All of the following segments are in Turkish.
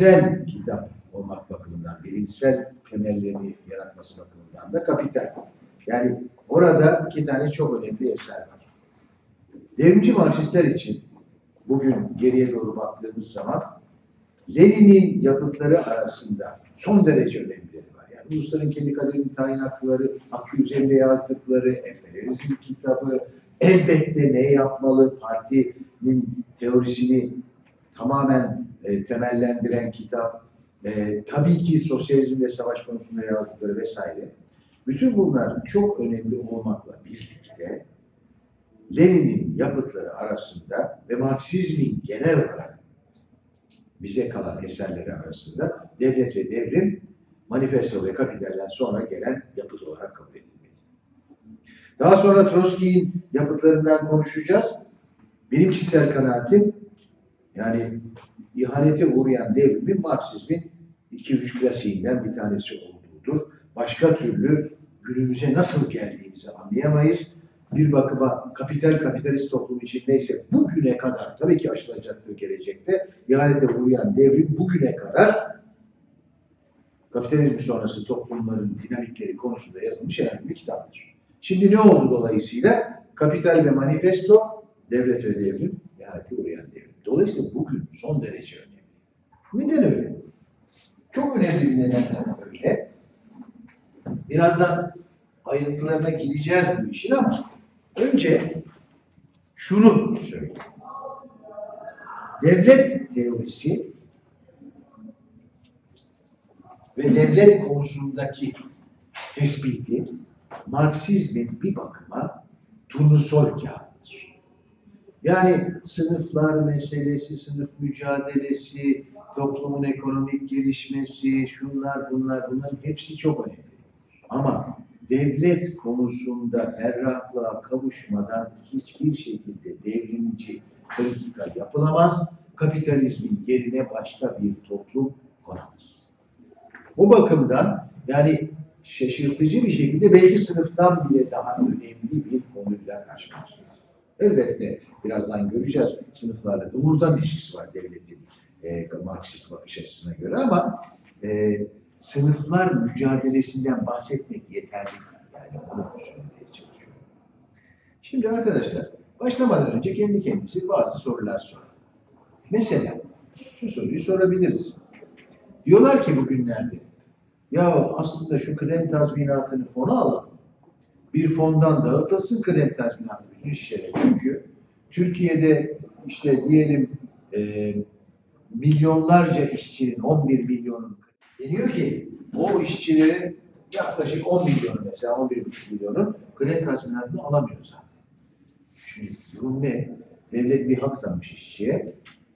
bilimsel kitap olmak bakımından, bilimsel temellerini yaratması bakımından da kapital. Yani orada iki tane çok önemli eser var. Devrimci Marksistler için bugün geriye doğru baktığımız zaman Lenin'in yapıtları arasında son derece önemlileri var. Yani ulusların kendi kaderini tayin hakları, hakkı üzerinde yazdıkları, emperyalizm kitabı, elbette ne yapmalı, partinin teorisini tamamen e, temellendiren kitap, e, tabii ki sosyalizm ve savaş konusunda yazdıkları vesaire. Bütün bunlar çok önemli olmakla birlikte Lenin'in yapıtları arasında ve Marksizmin genel olarak bize kalan eserleri arasında Devlet ve Devrim, Manifesto ve Kapital'den sonra gelen yapıt olarak kabul edilmeli. Daha sonra Trotsky'in yapıtlarından konuşacağız. Benim kişisel kanaatim yani ihanete uğrayan devrimin Marksizmin 2-3 klasiğinden bir tanesi olduğudur. Başka türlü günümüze nasıl geldiğimizi anlayamayız. Bir bakıma kapital kapitalist toplum için neyse bugüne kadar tabii ki aşılacaktır gelecekte ihanete uğrayan devrim bugüne kadar kapitalizm sonrası toplumların dinamikleri konusunda yazılmış önemli bir kitaptır. Şimdi ne oldu dolayısıyla? Kapital ve manifesto, devlet ve devrim, ihanete uğrayan devrim. Dolayısıyla bugün son derece önemli. Neden öyle? Çok önemli bir nedenden öyle. Birazdan ayrıntılarına gireceğiz bu işin ama önce şunu söyleyeyim. Devlet teorisi ve devlet konusundaki tespiti Marksizmin bir bakıma turnusol kağıdıdır. Yani sınıflar meselesi, sınıf mücadelesi, toplumun ekonomik gelişmesi, şunlar bunlar bunların hepsi çok önemli. Ama devlet konusunda berraklığa kavuşmadan hiçbir şekilde devrimci politika yapılamaz. Kapitalizmin yerine başka bir toplum konamaz. Bu bakımdan yani şaşırtıcı bir şekilde belki sınıftan bile daha önemli bir konuyla karşı karşıyayız. Elbette birazdan göreceğiz sınıflarla doğrudan ilişkisi var devletin e, Marksist bakış açısına göre ama e, sınıflar mücadelesinden bahsetmek yeterli Yani onu söylemeye çalışıyorum. Şimdi arkadaşlar başlamadan önce kendi kendimize bazı sorular soralım. Mesela şu soruyu sorabiliriz. Diyorlar ki bugünlerde ya aslında şu krem tazminatını fona alalım. Bir fondan dağıtılsın krem tazminatı bütün işlere. Çünkü Türkiye'de işte diyelim e, milyonlarca işçinin 11 milyonun deniyor ki o işçilerin yaklaşık 10 milyonu mesela 11,5 milyonun krem tazminatını alamıyor zaten. Şimdi durum ne? Devlet bir hak tanımış işçiye.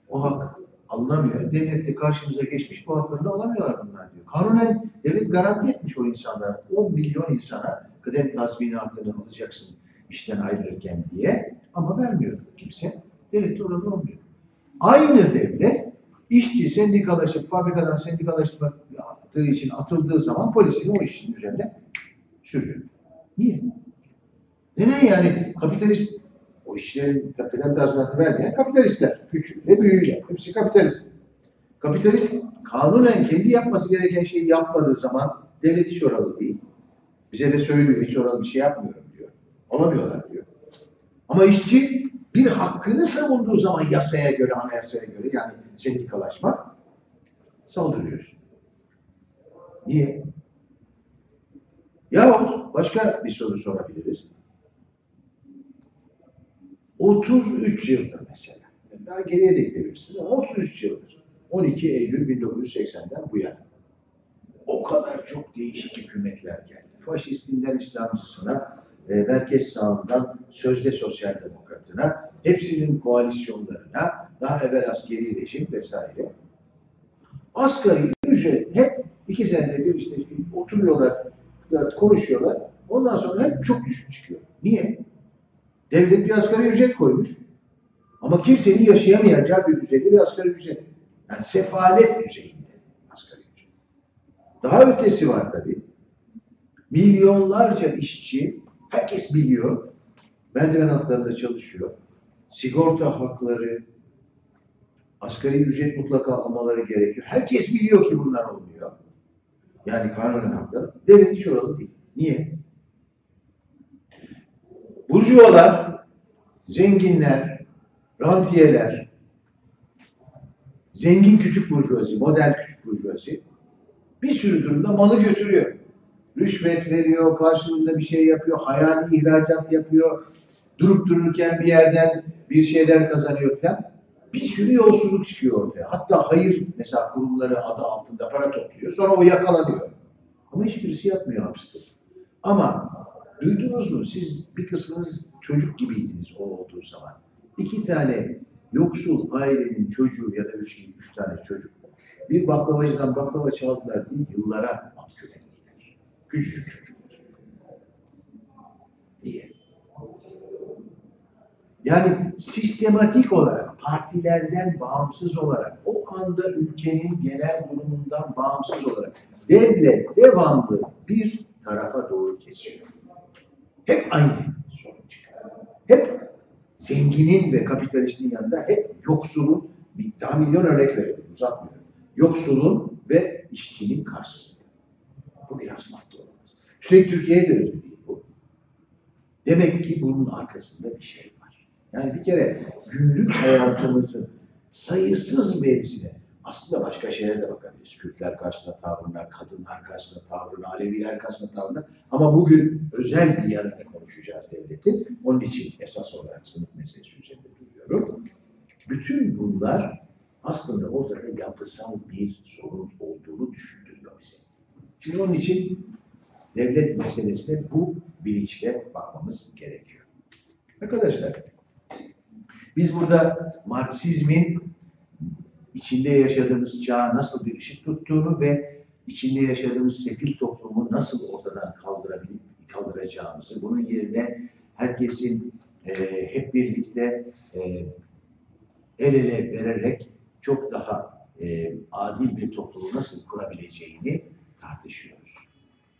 O hak alınamıyor. Devlet de karşımıza geçmiş bu haklarını alamıyorlar bunlar diyor. Kanunen devlet garanti etmiş o insanlara. 10 milyon insana kıdem tazminatını alacaksın işten ayrılırken diye ama vermiyor kimse. Devlet de orada olmuyor. Aynı devlet işçi sendikalaşıp fabrikadan sendikalaştığı için atıldığı zaman polisini o işin üzerine sürüyor. Niye? Neden yani kapitalist o işlerin kıdem tazminatını vermeyen kapitalistler. Küçüğüyle büyüğüyle. Hepsi kapitalist. Kapitalist kanunen kendi yapması gereken şeyi yapmadığı zaman devlet hiç oralı değil. Bize de söylüyor hiç oralı bir şey yapmıyorum diyor. Olamıyorlar diyor. Ama işçi bir hakkını savunduğu zaman yasaya göre, anayasaya göre yani sendikalaşmak saldırıyoruz. Niye? Yahut başka bir soru sorabiliriz. 33 yıldır mesela. Daha geriye de gidebilirsiniz ama 33 yıldır. 12 Eylül 1980'den bu yana. O kadar çok değişik hükümetler geldi. Faşistinden İslamcısına, e, merkez sağından sözde sosyal demokratına, hepsinin koalisyonlarına, daha evvel askeri rejim vesaire. Asgari ücret hep iki senede bir işte oturuyorlar, konuşuyorlar. Ondan sonra hep çok düşük çıkıyor. Niye? Devlet bir asgari ücret koymuş. Ama kimsenin yaşayamayacağı bir düzeyde bir asgari ücret. Yani sefalet düzeyinde asgari ücret. Daha ötesi var tabii. Milyonlarca işçi, herkes biliyor, merdiven altlarında çalışıyor. Sigorta hakları, Asgari ücret mutlaka almaları gerekiyor. Herkes biliyor ki bunlar olmuyor. Yani kanunen hakları. Devlet hiç oralı değil. Niye? Burjuvalar, zenginler, rantiyeler, zengin küçük burjuvazi, model küçük burjuvazi bir sürü durumda malı götürüyor. Rüşvet veriyor, karşılığında bir şey yapıyor, hayali ihracat yapıyor, durup dururken bir yerden bir şeyler kazanıyor falan. Bir sürü yolsuzluk çıkıyor ortaya. Hatta hayır mesela kurumları adı altında para topluyor. Sonra o yakalanıyor. Ama hiçbirisi yatmıyor hapiste. Ama duydunuz mu? Siz bir kısmınız çocuk gibiydiniz o olduğu zaman. İki tane yoksul ailenin çocuğu ya da üç, üç tane çocuk bir baklavacıdan baklava çaldılar diye yıllara. Küçücük çocuklar. Niye? Yani sistematik olarak partilerden bağımsız olarak o anda ülkenin genel durumundan bağımsız olarak devlet devamlı bir tarafa doğru kesiyor. Hep aynı sorun çıkıyor. Hep zenginin ve kapitalistin yanında hep yoksulun, bir daha milyon örnek veriyorum uzatmıyorum. Yoksulun ve işçinin karşısında. Bu madde olmaz. Üstelik Türkiye'ye de özgü değil bu. Demek ki bunun arkasında bir şey var. Yani bir kere günlük hayatımızın sayısız verisine aslında başka şeylere de bakabiliriz. Kürtler karşısında tavrına, kadınlar karşısında tavrına, Aleviler karşısında tavrına. Ama bugün özel bir yanını konuşacağız devletin. Onun için esas olarak sınıf meselesi üzerinde duruyorum. Bütün bunlar aslında ortada yapısal bir sorun olduğunu düşündürüyor bize. Şimdi onun için devlet meselesine bu bilinçle bakmamız gerekiyor. Arkadaşlar, biz burada Marksizmin içinde yaşadığımız çağa nasıl bir ışık tuttuğunu ve içinde yaşadığımız sefil toplumu nasıl ortadan kaldırabilip kaldıracağımızı, bunun yerine herkesin e, hep birlikte e, el ele vererek çok daha e, adil bir toplumu nasıl kurabileceğini tartışıyoruz.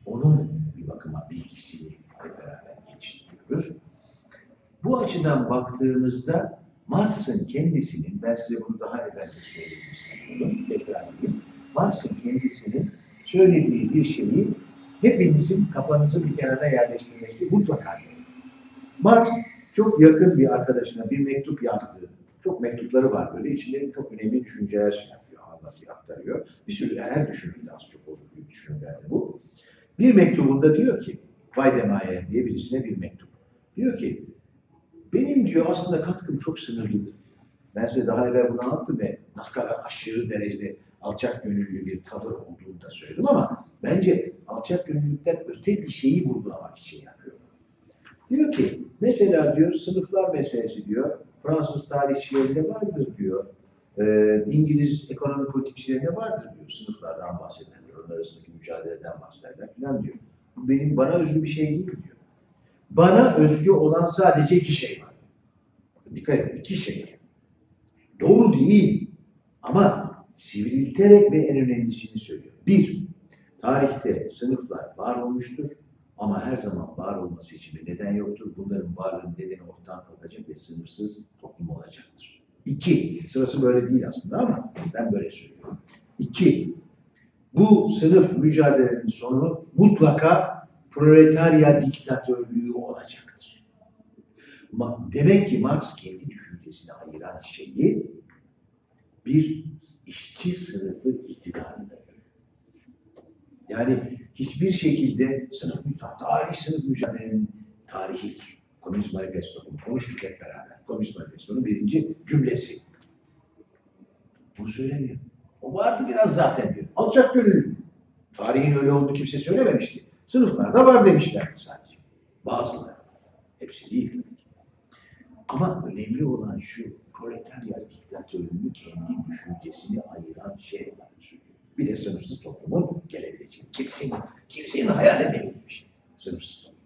Onun bir bakıma bilgisini hep beraber geliştiriyoruz. Bu açıdan baktığımızda Marx'ın kendisinin, ben size bunu daha evvel de sanıyorum, tekrar edeyim. Marx'ın kendisinin söylediği bir şeyi hepinizin kafanızı bir kenara yerleştirmesi mutlaka gerekir. Marx çok yakın bir arkadaşına bir mektup yazdı. Çok mektupları var böyle. İçinde çok önemli düşünceler şey yapıyor, anlatıyor, aktarıyor. Bir sürü her düşünürde az çok olur, büyük düşünürlerde bu. Bir mektubunda diyor ki, Weidemayer diye birisine bir mektup. Diyor ki, benim diyor aslında katkım çok sınırlıdır. Ben size daha evvel bunu anlattım ve nasıl kadar aşırı derecede alçak gönüllü bir tavır olduğunu da söyledim ama bence alçak gönüllülükten öte bir şeyi vurgulamak için yapıyorum. Diyor ki, mesela diyor sınıflar meselesi diyor, Fransız tarihçilerinde vardır diyor, e, İngiliz ekonomi politikçilerinde vardır diyor, sınıflardan bahsederler, onlar arasındaki mücadeleden bahsederler falan diyor. Bu benim bana özgü bir şey değil diyor. Bana özgü olan sadece iki şey var. Dikkat edin, iki şey. Doğru değil ama sivrilterek ve en önemlisini söylüyor. Bir, tarihte sınıflar var olmuştur ama her zaman var olması için bir neden yoktur. Bunların varlığının nedeni ortadan kalkacak ve sınırsız toplum olacaktır. İki, sırası böyle değil aslında ama ben böyle söylüyorum. İki, bu sınıf mücadelenin sonu mutlaka proletarya diktatörlüğü olacaktır. Demek ki Marx kendi düşüncesine ayıran şeyi bir işçi sınıfı iktidarında. Yani hiçbir şekilde sınıf tarih sınıf mücadelenin tarihi Komünist Manifesto konuştuk hep beraber. Komünist Manifesto'nun birinci cümlesi. Bunu söylemiyor. O vardı biraz zaten diyor. Alçak gönüllü. Tarihin öyle olduğunu kimse söylememişti. Sınıflarda var demişlerdi sadece. Bazıları. Hepsi değil. Ama önemli olan şu, proletarya diktatörlüğünü kendi düşüncesini ayıran şey var. Bir de sınıfsız toplumun gelebileceği. Kimsenin, kimsenin hayal edemediği bir şey. Sınıfsız toplum.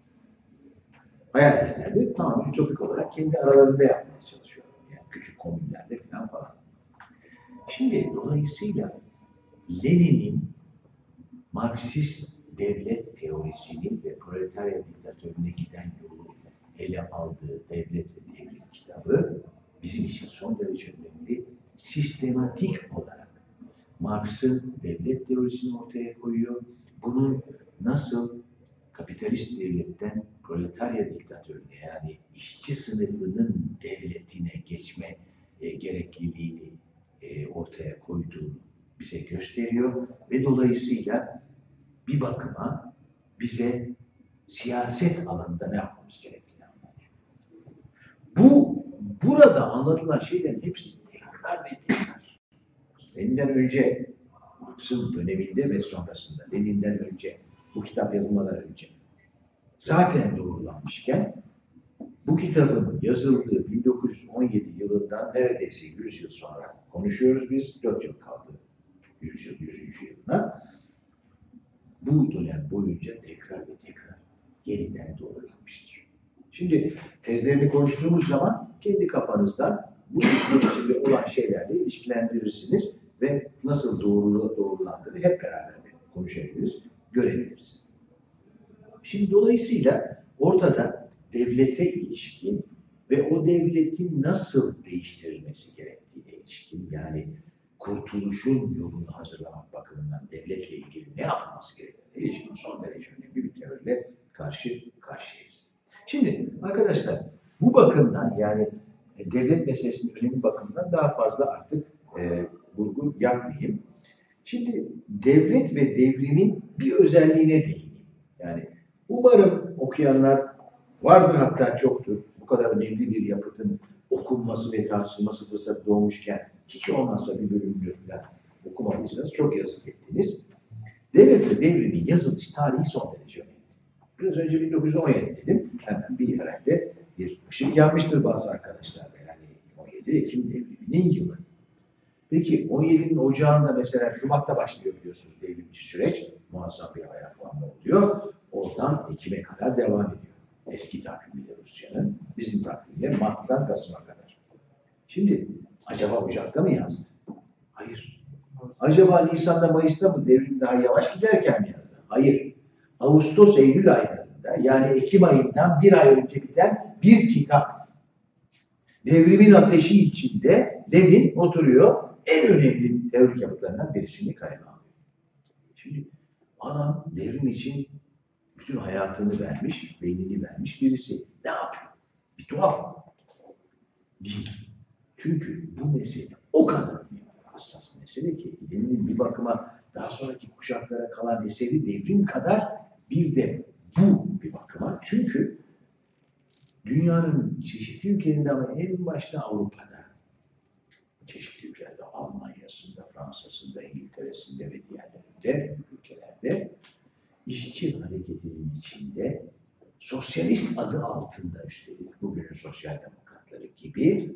Hayal edenler de tamam ütopik olarak kendi aralarında yapmaya çalışıyor. Yani küçük komünlerde falan falan. Şimdi dolayısıyla Lenin'in Marksist devlet teorisini ve proletarya diktatörüne giden yolu ele aldığı devlet ve devrim kitabı bizim için son derece önemli sistematik olarak Marx'ın devlet teorisini ortaya koyuyor. Bunun nasıl kapitalist devletten proletarya diktatörüne yani işçi sınıfının devletine geçme e, gerekliliğini e, ortaya koyduğunu bize gösteriyor ve dolayısıyla bir bakıma bize siyaset alanında ne yapmamız gerektiğini anlatıyor. Bu burada anlatılan şeylerin hepsi tekrar ve tekrar. Lenin'den önce, Marx'ın döneminde ve sonrasında, Lenin'den önce, bu kitap yazılmadan önce zaten doğrulanmışken bu kitabın yazıldığı 1917 yılından neredeyse 100 yıl sonra konuşuyoruz biz. 4 yıl kaldı 100 yıl, 100. yılına. Bu dönem boyunca tekrar ve tekrar yeniden doğrulanmıştır. Şimdi tezlerini konuştuğumuz zaman kendi kafanızdan bu tezler içinde olan şeylerle ilişkilendirirsiniz ve nasıl doğruluğu doğrulandığını hep beraber konuşabiliriz, görebiliriz. Şimdi dolayısıyla ortada devlete ilişkin ve o devletin nasıl değiştirilmesi gerektiğine ilişkin yani kurtuluşun yolunu hazırlamak bakımından devletle ilgili ne yapılması gerektiğine ilişkin son derece önemli bir teoriyle karşı karşıyayız. Şimdi arkadaşlar bu bakımdan yani e, devlet meselesinin önemi bakımından daha fazla artık e, vurgu yapmayayım. Şimdi devlet ve devrimin bir özelliğine değineyim. Yani umarım okuyanlar vardır hatta çoktur. Bu kadar önemli bir yapıtın okunması ve tartışılması fırsatı doğmuşken hiç olmazsa bir bölümünü falan okumadıysanız çok yazık ettiniz. Devlet ve devrimin yazılış tarihi son derece önemli. Biraz önce 1917 dedim. Hemen bir herhalde bir ışık yanmıştır bazı arkadaşlarda. Yani 17 Ekim devriminin yılı. Peki 17'nin ocağında mesela Şubat'ta başlıyor biliyorsunuz devrimci süreç. Muazzam bir ayaklanma oluyor. Oradan Ekim'e kadar devam ediyor. Eski takvimiyle Rusya'nın, bizim takvimde Mart'tan Kasım'a kadar. Şimdi acaba Ocak'ta mı yazdı? Hayır. Acaba Nisan'da Mayıs'ta mı devrim daha yavaş giderken mi yazdı? Hayır. Ağustos Eylül aylarında yani Ekim ayından bir ay önce biten bir kitap. Devrimin ateşi içinde Lenin oturuyor en önemli teorik yapıtlarından birisini kaleme alıyor. Şimdi adam devrim için bütün hayatını vermiş, beynini vermiş birisi. Ne yapıyor? Bir tuhaf. Değil. Çünkü bu mesele o kadar hassas mesele ki Lenin'in bir bakıma daha sonraki kuşaklara kalan eseri devrim kadar bir de bu bir bakıma. Çünkü dünyanın çeşitli ülkelerinde ama en başta Avrupa'da çeşitli ülkelerde Almanya'sında, Fransa'sında, İngiltere'sinde ve diğerlerinde ülkelerde işçi hareketinin içinde sosyalist adı altında üstelik bugünün sosyal demokratları gibi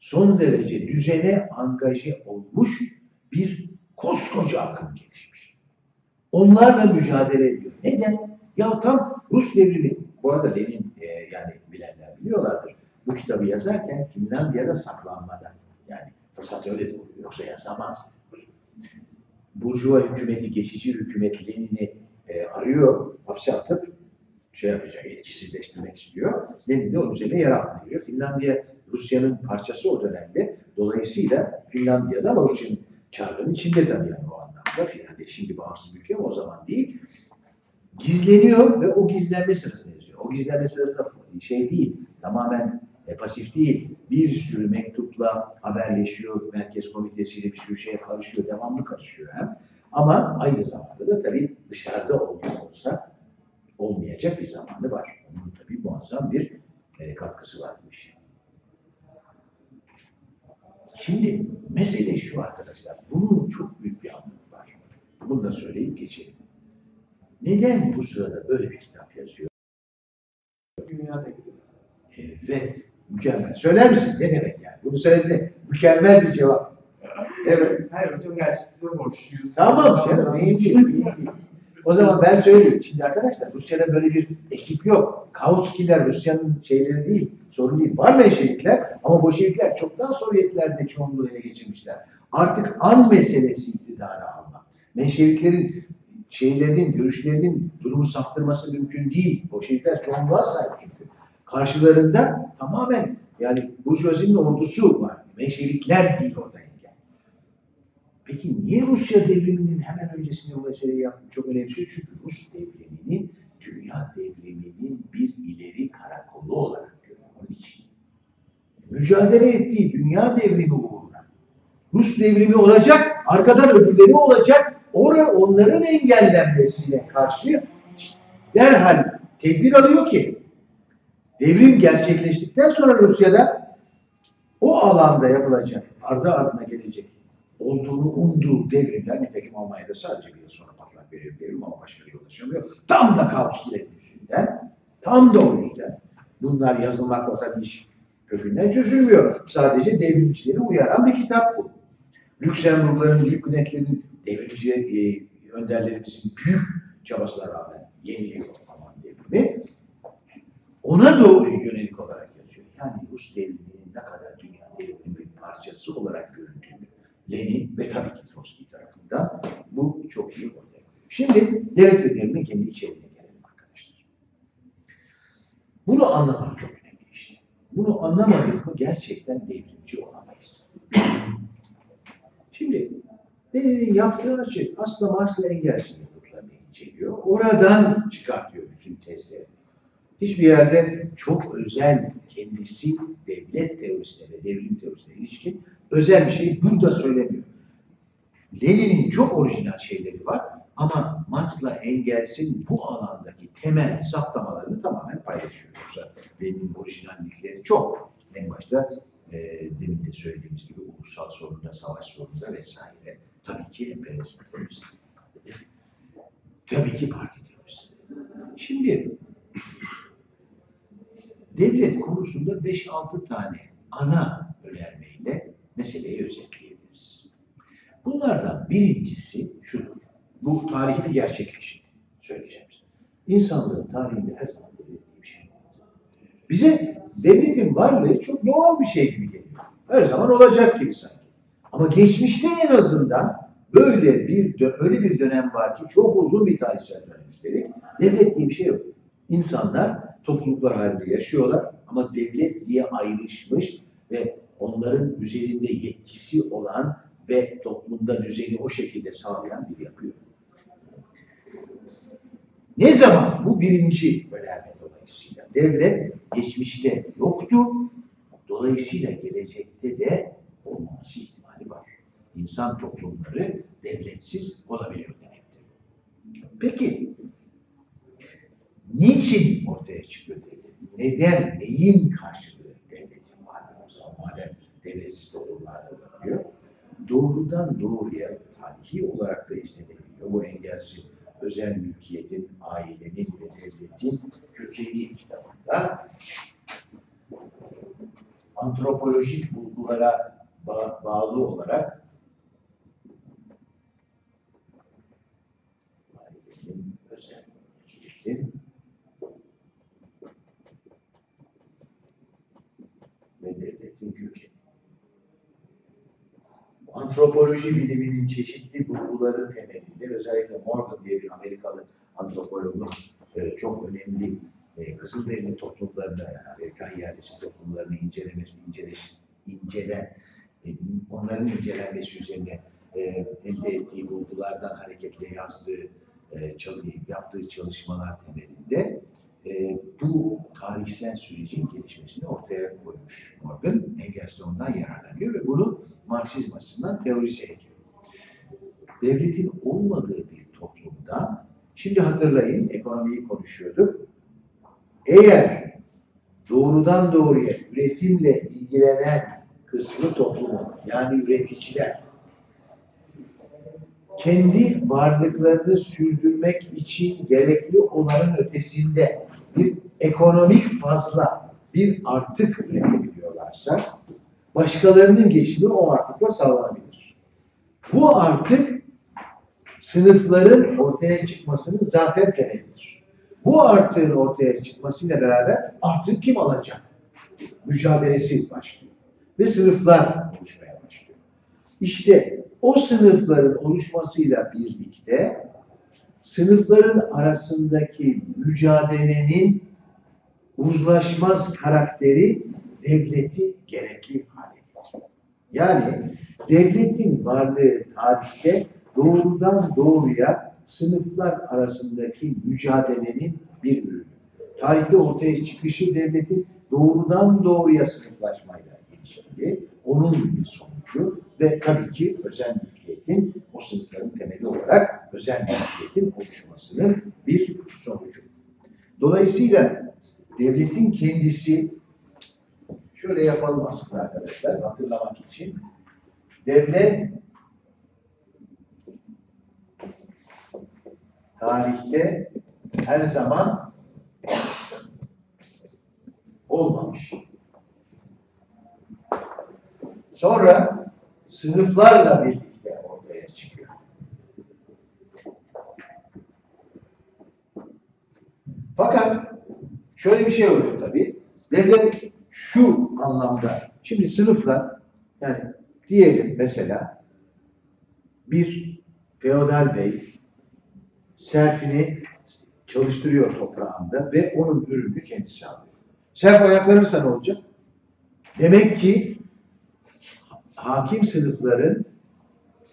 son derece düzene angaje olmuş bir koskoca akım gelişmiş. Onlarla mücadele ediyor. Neden? Ya tam Rus devrimi, bu arada Lenin e, yani bilenler biliyorlardır. Bu kitabı yazarken Finlandiya'da saklanmadan yani fırsat öyle de oluyor. Yoksa yazamaz. Burjuva hükümeti, geçici hükümet Lenin'i e, arıyor, hapse atıp şey yapacak, etkisizleştirmek istiyor. Lenin de onun üzerine yer altına. Finlandiya Rusya'nın parçası o dönemde. Dolayısıyla Finlandiya'da ama Rusya'nın çarkının içinde tabii yani o anlamda. Finlandiya şimdi bağımsız bir ülke ama o zaman değil. Gizleniyor ve o gizlenme sırasında yazıyor. O gizlenme sırasında şey değil, tamamen e, pasif değil. Bir sürü mektupla haberleşiyor, merkez komitesiyle bir sürü şeye karışıyor, devamlı karışıyor hem. Ama aynı zamanda da tabii dışarıda olmuş olsa olmayacak bir zamanı var. Onun tabii muazzam bir e, katkısı var bu işe. Şimdi mesele şu arkadaşlar. Bunun çok büyük bir anlamı var. Bunu da söyleyip geçelim. Neden bu sırada böyle bir kitap yazıyor? Dünyada Evet. Mükemmel. Söyler misin? Ne demek yani? Bunu söyledi. Mükemmel bir cevap. Evet. Hayır hocam gerçi size borçluyuz. Tamam canım. Mühim değil. değil. O zaman ben söyleyeyim. Şimdi arkadaşlar Rusya'da böyle bir ekip yok. Kautskiler Rusya'nın şeyleri değil. Sorun değil. Var Menşevikler ama Bolşevikler çoktan Sovyetlerde çoğunluğu ele geçirmişler. Artık an meselesi iktidarı almak. Menşeviklerin şeylerinin, görüşlerinin durumu saptırması mümkün değil. Bolşevikler çoğunluğa sahip çünkü. Karşılarında tamamen yani Burjuvazi'nin ordusu var. Menşevikler değil orada. Peki niye Rusya devriminin hemen öncesinde bu meseleyi yaptım? Çok önemsiyor çünkü Rus devrimini dünya devriminin bir ileri karakolu olarak görüyor. Onun için mücadele ettiği dünya devrimi uğruna Rus devrimi olacak, arkadan öbürleri olacak, Orada onların engellenmesine karşı derhal tedbir alıyor ki devrim gerçekleştikten sonra Rusya'da o alanda yapılacak, ardı ardına gelecek olduğunu umduğu devrimler, nitekim Almanya'da sadece bir yıl sonra patlak veriyor devrim ama başarıya ulaşamıyor. Tam da Kautsky'lerin yüzünden, tam da o yüzden bunlar yazılmakla tabii iş kökünden çözülmüyor. Sadece devrimcileri uyaran bir kitap bu. Lüksemburgların, Liebknecht'lerin devrimci e, önderlerimizin büyük çabasına rağmen yeniliyor Alman devrimi. Ona doğru yönelik olarak yazıyor. Yani Rus devriminin ne kadar dünya devriminin parçası olarak Lenin ve tabii ki Trotsky tarafından bu çok iyi ortaya koyuyor. Şimdi devlet ve devrimin kendi içeriğine gelelim arkadaşlar. Bunu anlamak çok önemli işte. Bunu anlamadık mı gerçekten devrimci olamayız. Şimdi Lenin'in yaptığı açık aslında Marx ve Engels'in yapıtlarını inceliyor. Oradan çıkartıyor bütün tezleri. Hiçbir yerde çok özel kendisi devlet teorisine ve devrim teorisine ilişkin özel bir şey burada söylemiyor. Lenin'in çok orijinal şeyleri var ama Marx'la Engels'in bu alandaki temel saptamalarını tamamen paylaşıyor. Yoksa Lenin'in orijinallikleri çok. En başta e, demin de söylediğimiz gibi ulusal sorunda, savaş sorununda vesaire. Tabii ki emperyalizm teorisi. Tabii ki parti teorisi. Şimdi devlet konusunda 5-6 tane ana önermeyle meseleyi özetleyebiliriz. Bunlardan birincisi şudur. Bu tarihi bir gerçekleşim söyleyeceğim. İnsanlığın tarihinde her zaman devlet bir şey. Bize devletin varlığı çok doğal bir şey gibi geliyor. Her zaman olacak gibi sanki. Ama geçmişte en azından böyle bir öyle bir dönem var ki çok uzun bir tarihsel dönem üstelik devlet diye bir şey yok. İnsanlar topluluklar halinde yaşıyorlar ama devlet diye ayrışmış ve onların üzerinde yetkisi olan ve toplumda düzeni o şekilde sağlayan bir yapı yok. Ne zaman bu birinci önerme dolayısıyla devlet geçmişte yoktu, dolayısıyla gelecekte de olmaması ihtimali var. İnsan toplumları devletsiz olabiliyor demektir. Peki niçin ortaya çıkıyor devlet? Neden, neyin karşılığı devletin varlığı o zaman madem devletsiz toplumlar olabiliyor? Doğrudan doğruya tarihi olarak da izlenebiliyor. Bu engelsiz özel mülkiyetin, ailenin ve devletin kökeni kitabında antropolojik bulgulara ba bağlı olarak ailenin özel mülkiyetin ve devletin kökeni. Antropoloji biliminin çeşitli bulguları temelinde özellikle Morgan diye bir Amerikalı antropologun e, çok önemli e, Kızılderili toplumlarını, Amerikan yerlisi toplumlarını incelemesi, inceleş, incele, e, onların incelenmesi üzerine e, elde ettiği bulgulardan hareketle yazdığı, e, çalı, yaptığı çalışmalar temelinde e, bu tarihsel sürecin gelişmesini ortaya koymuş Morgan. Engels de ondan yararlanıyor ve bunu Marksizm açısından teorize ediyor. Devletin olmadığı bir toplumda, şimdi hatırlayın ekonomiyi konuşuyorduk, eğer doğrudan doğruya üretimle ilgilenen kısmı toplumun, yani üreticiler, kendi varlıklarını sürdürmek için gerekli olanın ötesinde bir ekonomik fazla, bir artık üretebiliyorlarsa başkalarının geçimi o artıkla sağlanabilir. Bu artık sınıfların ortaya çıkmasının zaten temelidir. Bu artığın ortaya çıkmasıyla beraber artık kim alacak? Mücadelesi başlıyor. Ve sınıflar oluşmaya başlıyor. İşte o sınıfların oluşmasıyla birlikte sınıfların arasındaki mücadelenin uzlaşmaz karakteri devleti gerekli hale. Yani devletin varlığı tarihte doğrudan doğruya sınıflar arasındaki mücadelenin bir ürünü. Tarihte ortaya çıkışı devletin doğrudan doğruya sınıflaşmayla ilişkili, onun bir sonucu ve tabii ki özel mülkiyetin o sınıfların temeli olarak özel mülkiyetin oluşmasının bir sonucu. Dolayısıyla devletin kendisi şöyle yapalım aslında arkadaşlar hatırlamak için. Devlet tarihte her zaman olmamış. Sonra sınıflarla birlikte ortaya çıkıyor. Fakat şöyle bir şey oluyor tabii. Devlet şu anlamda, şimdi sınıflar, yani diyelim mesela bir feodal bey serfini çalıştırıyor toprağında ve onun ürünü kendisi alıyor. Serf ayaklanırsa ne olacak? Demek ki hakim sınıfların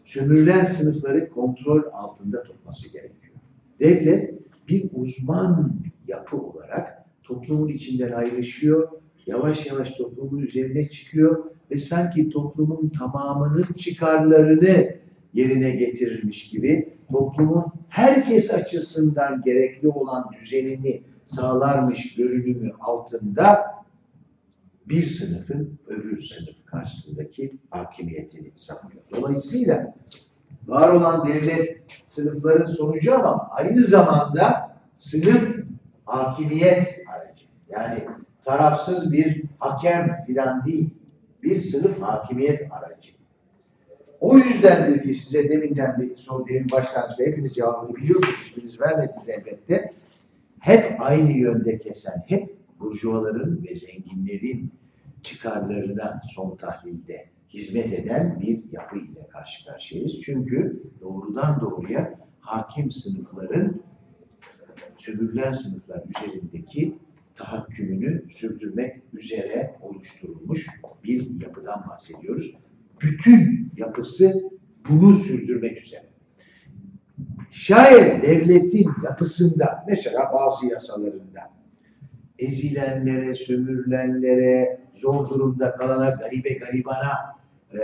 sömürülen sınıfları kontrol altında tutması gerekiyor. Devlet bir uzman yapı olarak toplumun içinden ayrışıyor, yavaş yavaş toplumun üzerine çıkıyor ve sanki toplumun tamamının çıkarlarını yerine getirirmiş gibi toplumun herkes açısından gerekli olan düzenini sağlarmış görünümü altında bir sınıfın öbür sınıf karşısındaki hakimiyetini savunuyor. Dolayısıyla var olan devlet sınıfların sonucu ama aynı zamanda sınıf hakimiyet aracı. Yani tarafsız bir hakem filan değil, bir sınıf hakimiyet aracı. O yüzdendir ki size deminden bir soru demin başlangıçta hepiniz cevabını biliyorsunuz, hiçbiriniz vermediniz elbette. Hep aynı yönde kesen, hep burjuvaların ve zenginlerin çıkarlarına son tahlilde hizmet eden bir yapı ile karşı karşıyayız. Çünkü doğrudan doğruya hakim sınıfların sömürülen sınıflar üzerindeki tahakkümünü sürdürmek üzere oluşturulmuş bir yapıdan bahsediyoruz. Bütün yapısı bunu sürdürmek üzere. Şayet devletin yapısında, mesela bazı yasalarında ezilenlere, sömürülenlere, zor durumda kalana, garibe garibana e,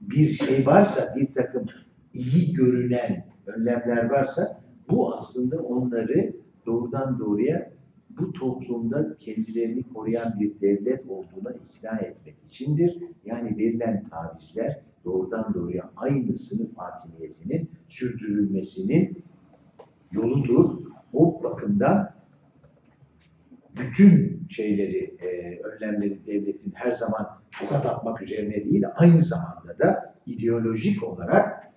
bir şey varsa, bir takım iyi görünen önlemler varsa bu aslında onları doğrudan doğruya bu toplumda kendilerini koruyan bir devlet olduğuna ikna etmek içindir. Yani verilen tavizler doğrudan doğruya aynı sınıf hakimiyetinin sürdürülmesinin yoludur. O bakımdan bütün şeyleri, e, önlemleri devletin her zaman tokat atmak üzerine değil, aynı zamanda da ideolojik olarak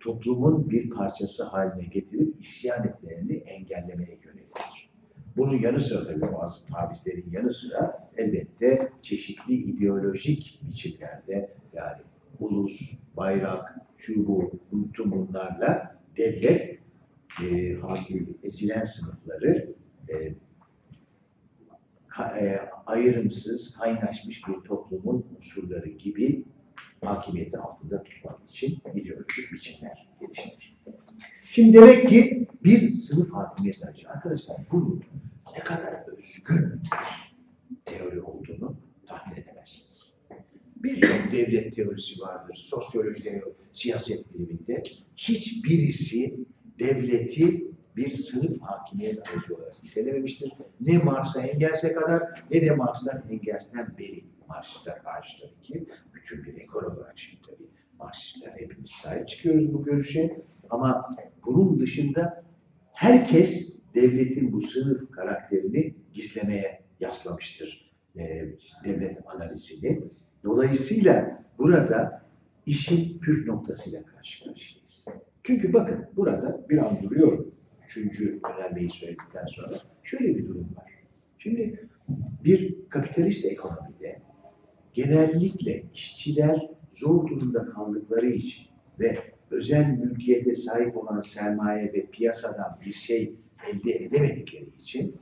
toplumun bir parçası haline getirip isyan etmelerini engellemeye yöneliktir. Bunun yanı sıra tabii bazı tavizlerin yanı sıra elbette çeşitli ideolojik biçimlerde yani ulus, bayrak, şu bu, bunlarla devlet e, halkı, ezilen sınıfları e, ayrımsız, kaynaşmış bir toplumun unsurları gibi hakimiyeti altında tutmak için ideolojik biçimler geliştirir. Şimdi demek ki bir sınıf hakimiyeti aracı. Arkadaşlar bunun ne kadar özgün bir teori olduğunu tahmin edemezsiniz. Birçok devlet teorisi vardır. Sosyolojide, siyaset biliminde hiçbirisi devleti bir sınıf hakimiyet aracı olarak nitelememiştir. Ne Marx'a Engels'e kadar ne de Marx'tan Engels'ten beri Marxistler karşı tabii ki bütün bir ekol olarak şimdi tabii Marksistler hepimiz sahip çıkıyoruz bu görüşe ama bunun dışında herkes devletin bu sınıf karakterini gizlemeye yaslamıştır e, devlet analizini. Dolayısıyla burada işin püf noktasıyla karşı karşıyayız. Çünkü bakın burada bir an duruyorum. Üçüncü önermeyi söyledikten sonra şöyle bir durum var. Şimdi bir kapitalist ekonomide genellikle işçiler zor durumda kaldıkları için ve özel mülkiyete sahip olan sermaye ve piyasadan bir şey elde edemedikleri için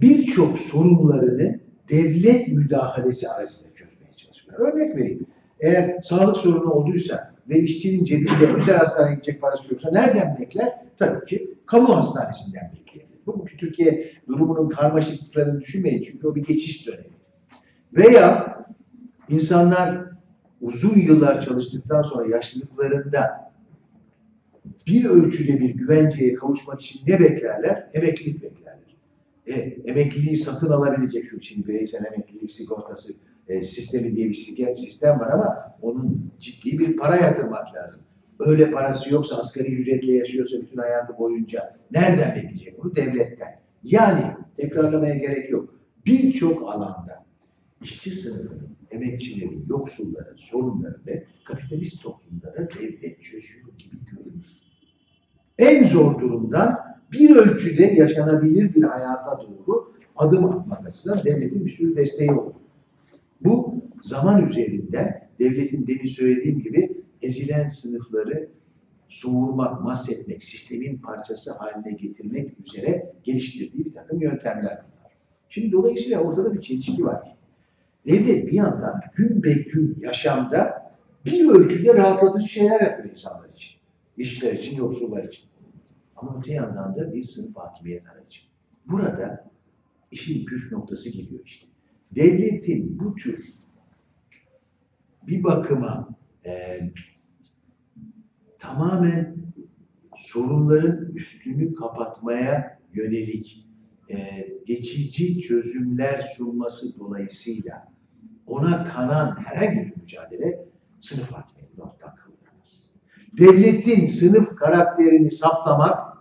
birçok sorunlarını devlet müdahalesi aracılığıyla çözmeye çalışıyor. Örnek vereyim. Eğer sağlık sorunu olduysa ve işçinin cebinde özel hastaneye gidecek parası yoksa nereden bekler? Tabii ki kamu hastanesinden bekleyebilir. Bugünkü Türkiye durumunun karmaşıklıklarını düşünmeyin çünkü o bir geçiş dönemi. Veya insanlar uzun yıllar çalıştıktan sonra yaşlılıklarında bir ölçüde bir güvenceye kavuşmak için ne beklerler? Emeklilik beklerler. E, emekliliği satın alabilecek şu şimdi bireysel emeklilik sigortası e, sistemi diye bir si- sistem var ama onun ciddi bir para yatırmak lazım. Öyle parası yoksa asgari ücretle yaşıyorsa bütün hayatı boyunca nereden bekleyecek bunu? Devletten. Yani tekrarlamaya gerek yok. Birçok alanda işçi sınıfının, emekçilerin, yoksulların sorunlarını kapitalist toplumda da devlet çözüyor gibi görünür. En zor durumdan bir ölçüde yaşanabilir bir hayata doğru adım atmak açısından devletin bir sürü desteği olur. Bu zaman üzerinde devletin demin söylediğim gibi ezilen sınıfları soğurmak, mahsetmek, sistemin parçası haline getirmek üzere geliştirdiği bir takım yöntemler bunlar. Şimdi dolayısıyla ortada bir çelişki var. Devlet bir yandan gün be gün yaşamda bir ölçüde rahatlatıcı şeyler yapıyor insanlar için. İşçiler için, yoksullar için. Ama öte yandan da bir sınıf hakimiyet aracı. Burada işin püf noktası geliyor işte. Devletin bu tür bir bakıma e, tamamen sorunların üstünü kapatmaya yönelik e, geçici çözümler sunması dolayısıyla ona kanan herhangi bir mücadele sınıf hakimiyetini ortadan kaldıramaz. Devletin sınıf karakterini saptamak,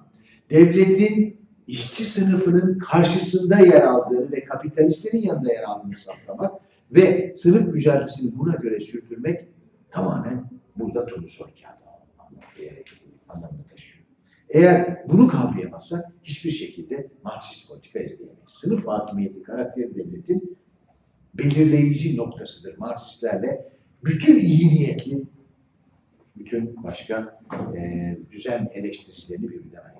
devletin işçi sınıfının karşısında yer aldığını ve kapitalistlerin yanında yer aldığını saptamak ve sınıf mücadelesini buna göre sürdürmek tamamen burada turnusol kağıdı anlamı- anlamını taşıyor. Eğer bunu kavrayamazsak hiçbir şekilde Marksist politika izleyemeyiz. Sınıf hakimiyeti karakteri devletin belirleyici noktasıdır Marksistlerle. Bütün iyi niyetli, bütün başka e, düzen eleştiricilerini birbirinden ayırıyor.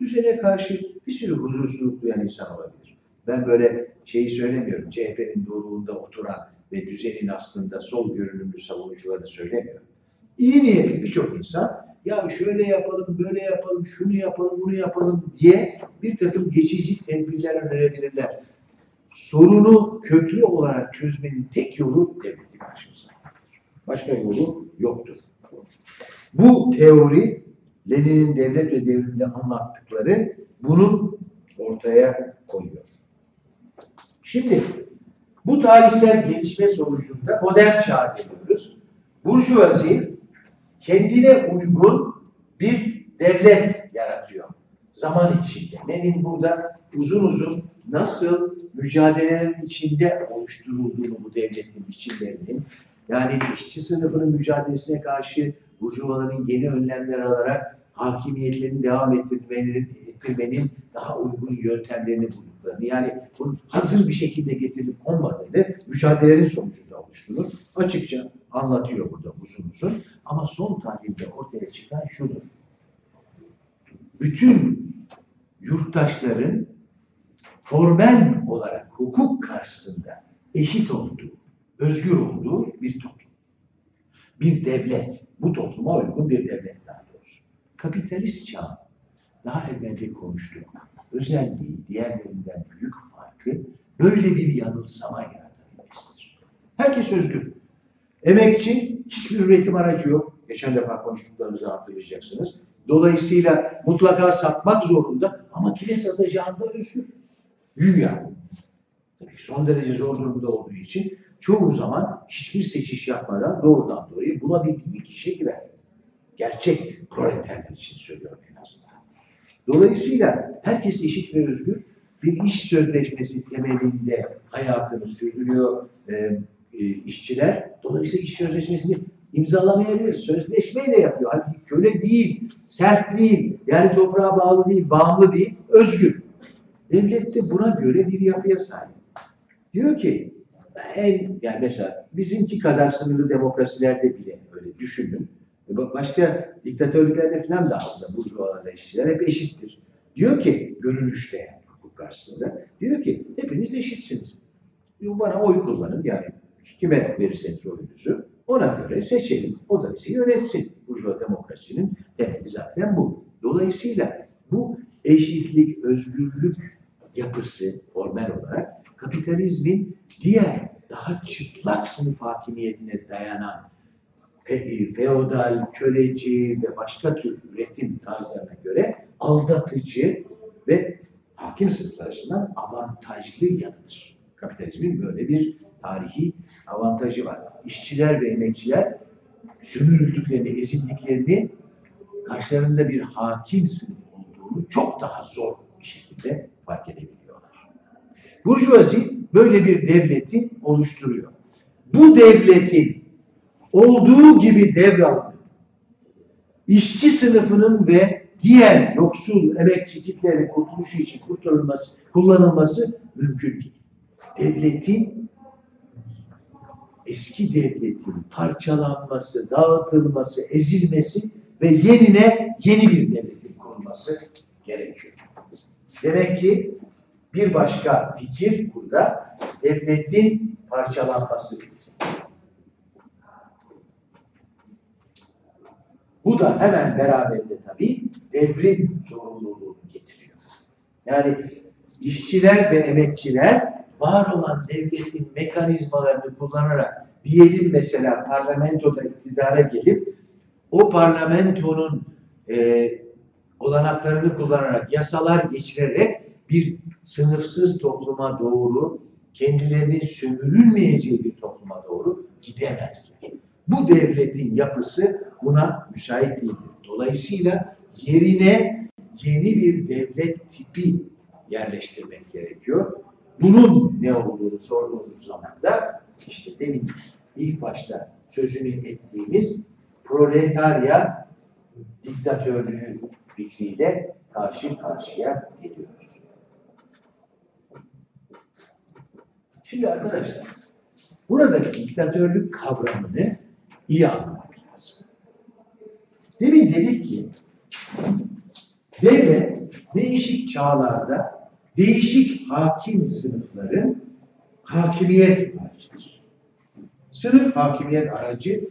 Düzene karşı bir sürü huzursuzluk duyan insan olabilir. Ben böyle şeyi söylemiyorum. CHP'nin doruğunda oturan ve düzenin aslında sol görünümlü savunucularını söylemiyorum. İyi niyetli birçok insan ya şöyle yapalım, böyle yapalım, şunu yapalım, bunu yapalım diye bir takım geçici tedbirler önerebilirler. Sorunu köklü olarak çözmenin tek yolu devleti karşımıza almaktır. Başka yolu yoktur. Bu teori Lenin'in devlet ve devrimde anlattıkları bunu ortaya koyuyor. Şimdi bu tarihsel gelişme sonucunda modern çağ geliyoruz. Burjuvazi kendine uygun bir devlet yaratıyor. Zaman içinde. Lenin burada uzun uzun nasıl mücadelelerin içinde oluşturulduğunu bu devletin biçimlerinin yani işçi sınıfının mücadelesine karşı burjuvaların yeni önlemler alarak hakimiyetlerini devam ettirmenin, ettirmenin daha uygun yöntemlerini bulduklarını yani bunun hazır bir şekilde getirilip konmadığını mücadelelerin sonucunda oluşturur. Açıkça anlatıyor burada uzun uzun. Ama son tahlilde ortaya çıkan şudur. Bütün yurttaşların formel olarak hukuk karşısında eşit olduğu, özgür olduğu bir toplum. Bir devlet, bu topluma uygun bir devlet daha. Kapitalist çağ, daha evvelce konuştuk, özelliği diğerlerinden büyük farkı böyle bir yanılsama yaratabilmesidir. Herkes özgür. Emekçi hiçbir üretim aracı yok. Geçen defa konuştuklarımızı hatırlayacaksınız. Dolayısıyla mutlaka satmak zorunda ama kime satacağında özgür. Güya. Tabii son derece zor durumda olduğu için çoğu zaman hiçbir seçiş yapmadan doğrudan doğruya bulabildiği işe girer. Gerçek proleterler için söylüyorum en azından. Dolayısıyla herkes eşit ve özgür bir iş sözleşmesi temelinde hayatını sürdürüyor e, e, işçiler. Dolayısıyla iş sözleşmesini imzalamayabilir. Sözleşmeyle yapıyor. Halbuki köle değil, sert değil, yani toprağa bağlı değil, bağımlı değil, özgür. Devlet de buna göre bir yapıya sahip. Diyor ki en yani mesela bizimki kadar sınırlı demokrasilerde bile öyle düşünün. E Başka diktatörlüklerde falan da aslında burjuvalarla işçiler hep eşittir. Diyor ki görünüşte yani hukuk karşısında diyor ki hepiniz eşitsiniz. Bana oy kullanın yani Kime verirseniz oyunuzu ona göre seçelim. O da bizi yönetsin. Burjuva demokrasinin temeli zaten bu. Dolayısıyla bu eşitlik, özgürlük yapısı formel olarak kapitalizmin diğer daha çıplak sınıf hakimiyetine dayanan fe- feodal, köleci ve başka tür üretim tarzlarına göre aldatıcı ve hakim sınıflar açısından avantajlı yanıdır. Kapitalizmin böyle bir tarihi avantajı var. İşçiler ve emekçiler sömürüldüklerini, ezildiklerini karşılarında bir hakim sınıf olduğunu çok daha zor bir şekilde fark edebiliyorlar. Burjuvazi böyle bir devleti oluşturuyor. Bu devletin olduğu gibi devralınıp işçi sınıfının ve diğer yoksul emekçi kitlerin kurtuluşu için kurtarılması, kullanılması mümkün değil. Devletin eski devletin parçalanması, dağıtılması, ezilmesi ve yerine yeni bir devletin kurulması gerekiyor. Demek ki bir başka fikir burada devletin parçalanması. Bu da hemen beraberinde tabii devrim zorunluluğunu getiriyor. Yani işçiler ve emekçiler var olan devletin mekanizmalarını kullanarak diyelim mesela parlamentoda iktidara gelip o parlamentonun e, olanaklarını kullanarak yasalar geçirerek bir sınıfsız topluma doğru kendilerinin sömürülmeyeceği bir topluma doğru gidemezler. Bu devletin yapısı buna müsait değildir. Dolayısıyla yerine yeni bir devlet tipi yerleştirmek gerekiyor. Bunun ne olduğunu sorduğumuz zaman da işte demin ilk başta sözünü ettiğimiz proletarya diktatörlüğü fikriyle karşı karşıya geliyoruz. Şimdi arkadaşlar, buradaki diktatörlük kavramını iyi anlamak lazım. Demin dedik ki, devlet değişik çağlarda değişik hakim sınıfların hakimiyet aracıdır. Sınıf hakimiyet aracı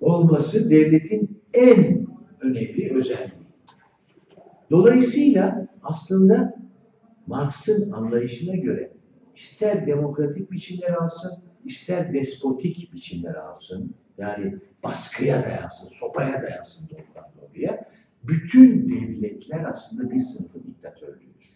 olması devletin en önemli özelliği. Dolayısıyla aslında Marx'ın anlayışına göre ister demokratik biçimler alsın, ister despotik biçimler alsın, yani baskıya dayansın, sopaya dayansın doğrudan doğruya, bütün devletler aslında bir sınıfın diktatörlüğüdür.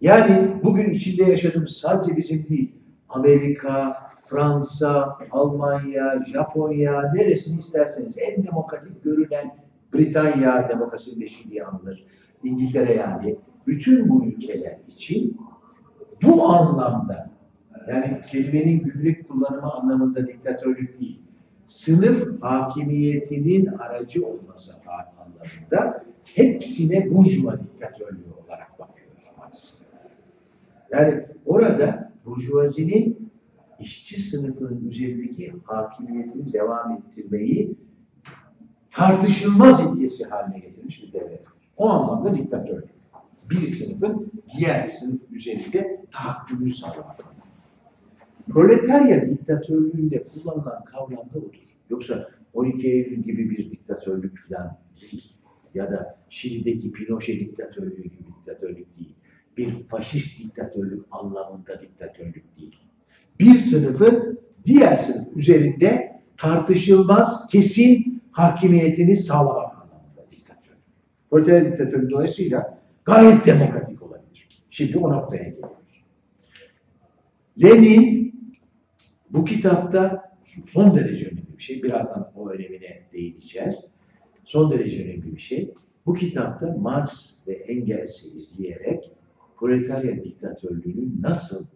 Yani bugün içinde yaşadığımız sadece bizim değil, Amerika, Fransa, Almanya, Japonya, neresini isterseniz en demokratik görülen Britanya demokrasinin beşiği anılır. İngiltere yani. Bütün bu ülkeler için bu anlamda yani kelimenin günlük kullanımı anlamında diktatörlük değil. Sınıf hakimiyetinin aracı olması anlamında hepsine burjuva diktatörlüğü olarak bakıyoruz aslında. Yani orada burjuvazinin işçi sınıfının üzerindeki hakimiyetini devam ettirmeyi tartışılmaz ilkesi haline getirmiş bir devlet. O anlamda diktatörlük. Bir sınıfın diğer sınıf üzerinde tahakkümünü sağlamak. Proletarya diktatörlüğünde kullanılan kavram da odur. Yoksa 12 Eylül gibi bir diktatörlük falan değil. Ya da Şili'deki Pinochet diktatörlüğü gibi diktatörlük değil. Bir faşist diktatörlük anlamında diktatörlük değil. Bir sınıfın diğer sınıf üzerinde tartışılmaz, kesin hakimiyetini sağlamak anlamında diktatörlük. Proletarya diktatörlüğü dolayısıyla gayet demokratik olabilir. Şimdi o noktaya geliyoruz. Lenin bu kitapta son derece önemli bir şey. Birazdan o önemine değineceğiz. Son derece önemli bir şey. Bu kitapta Marx ve Engels'i izleyerek proletarya diktatörlüğünün nasıl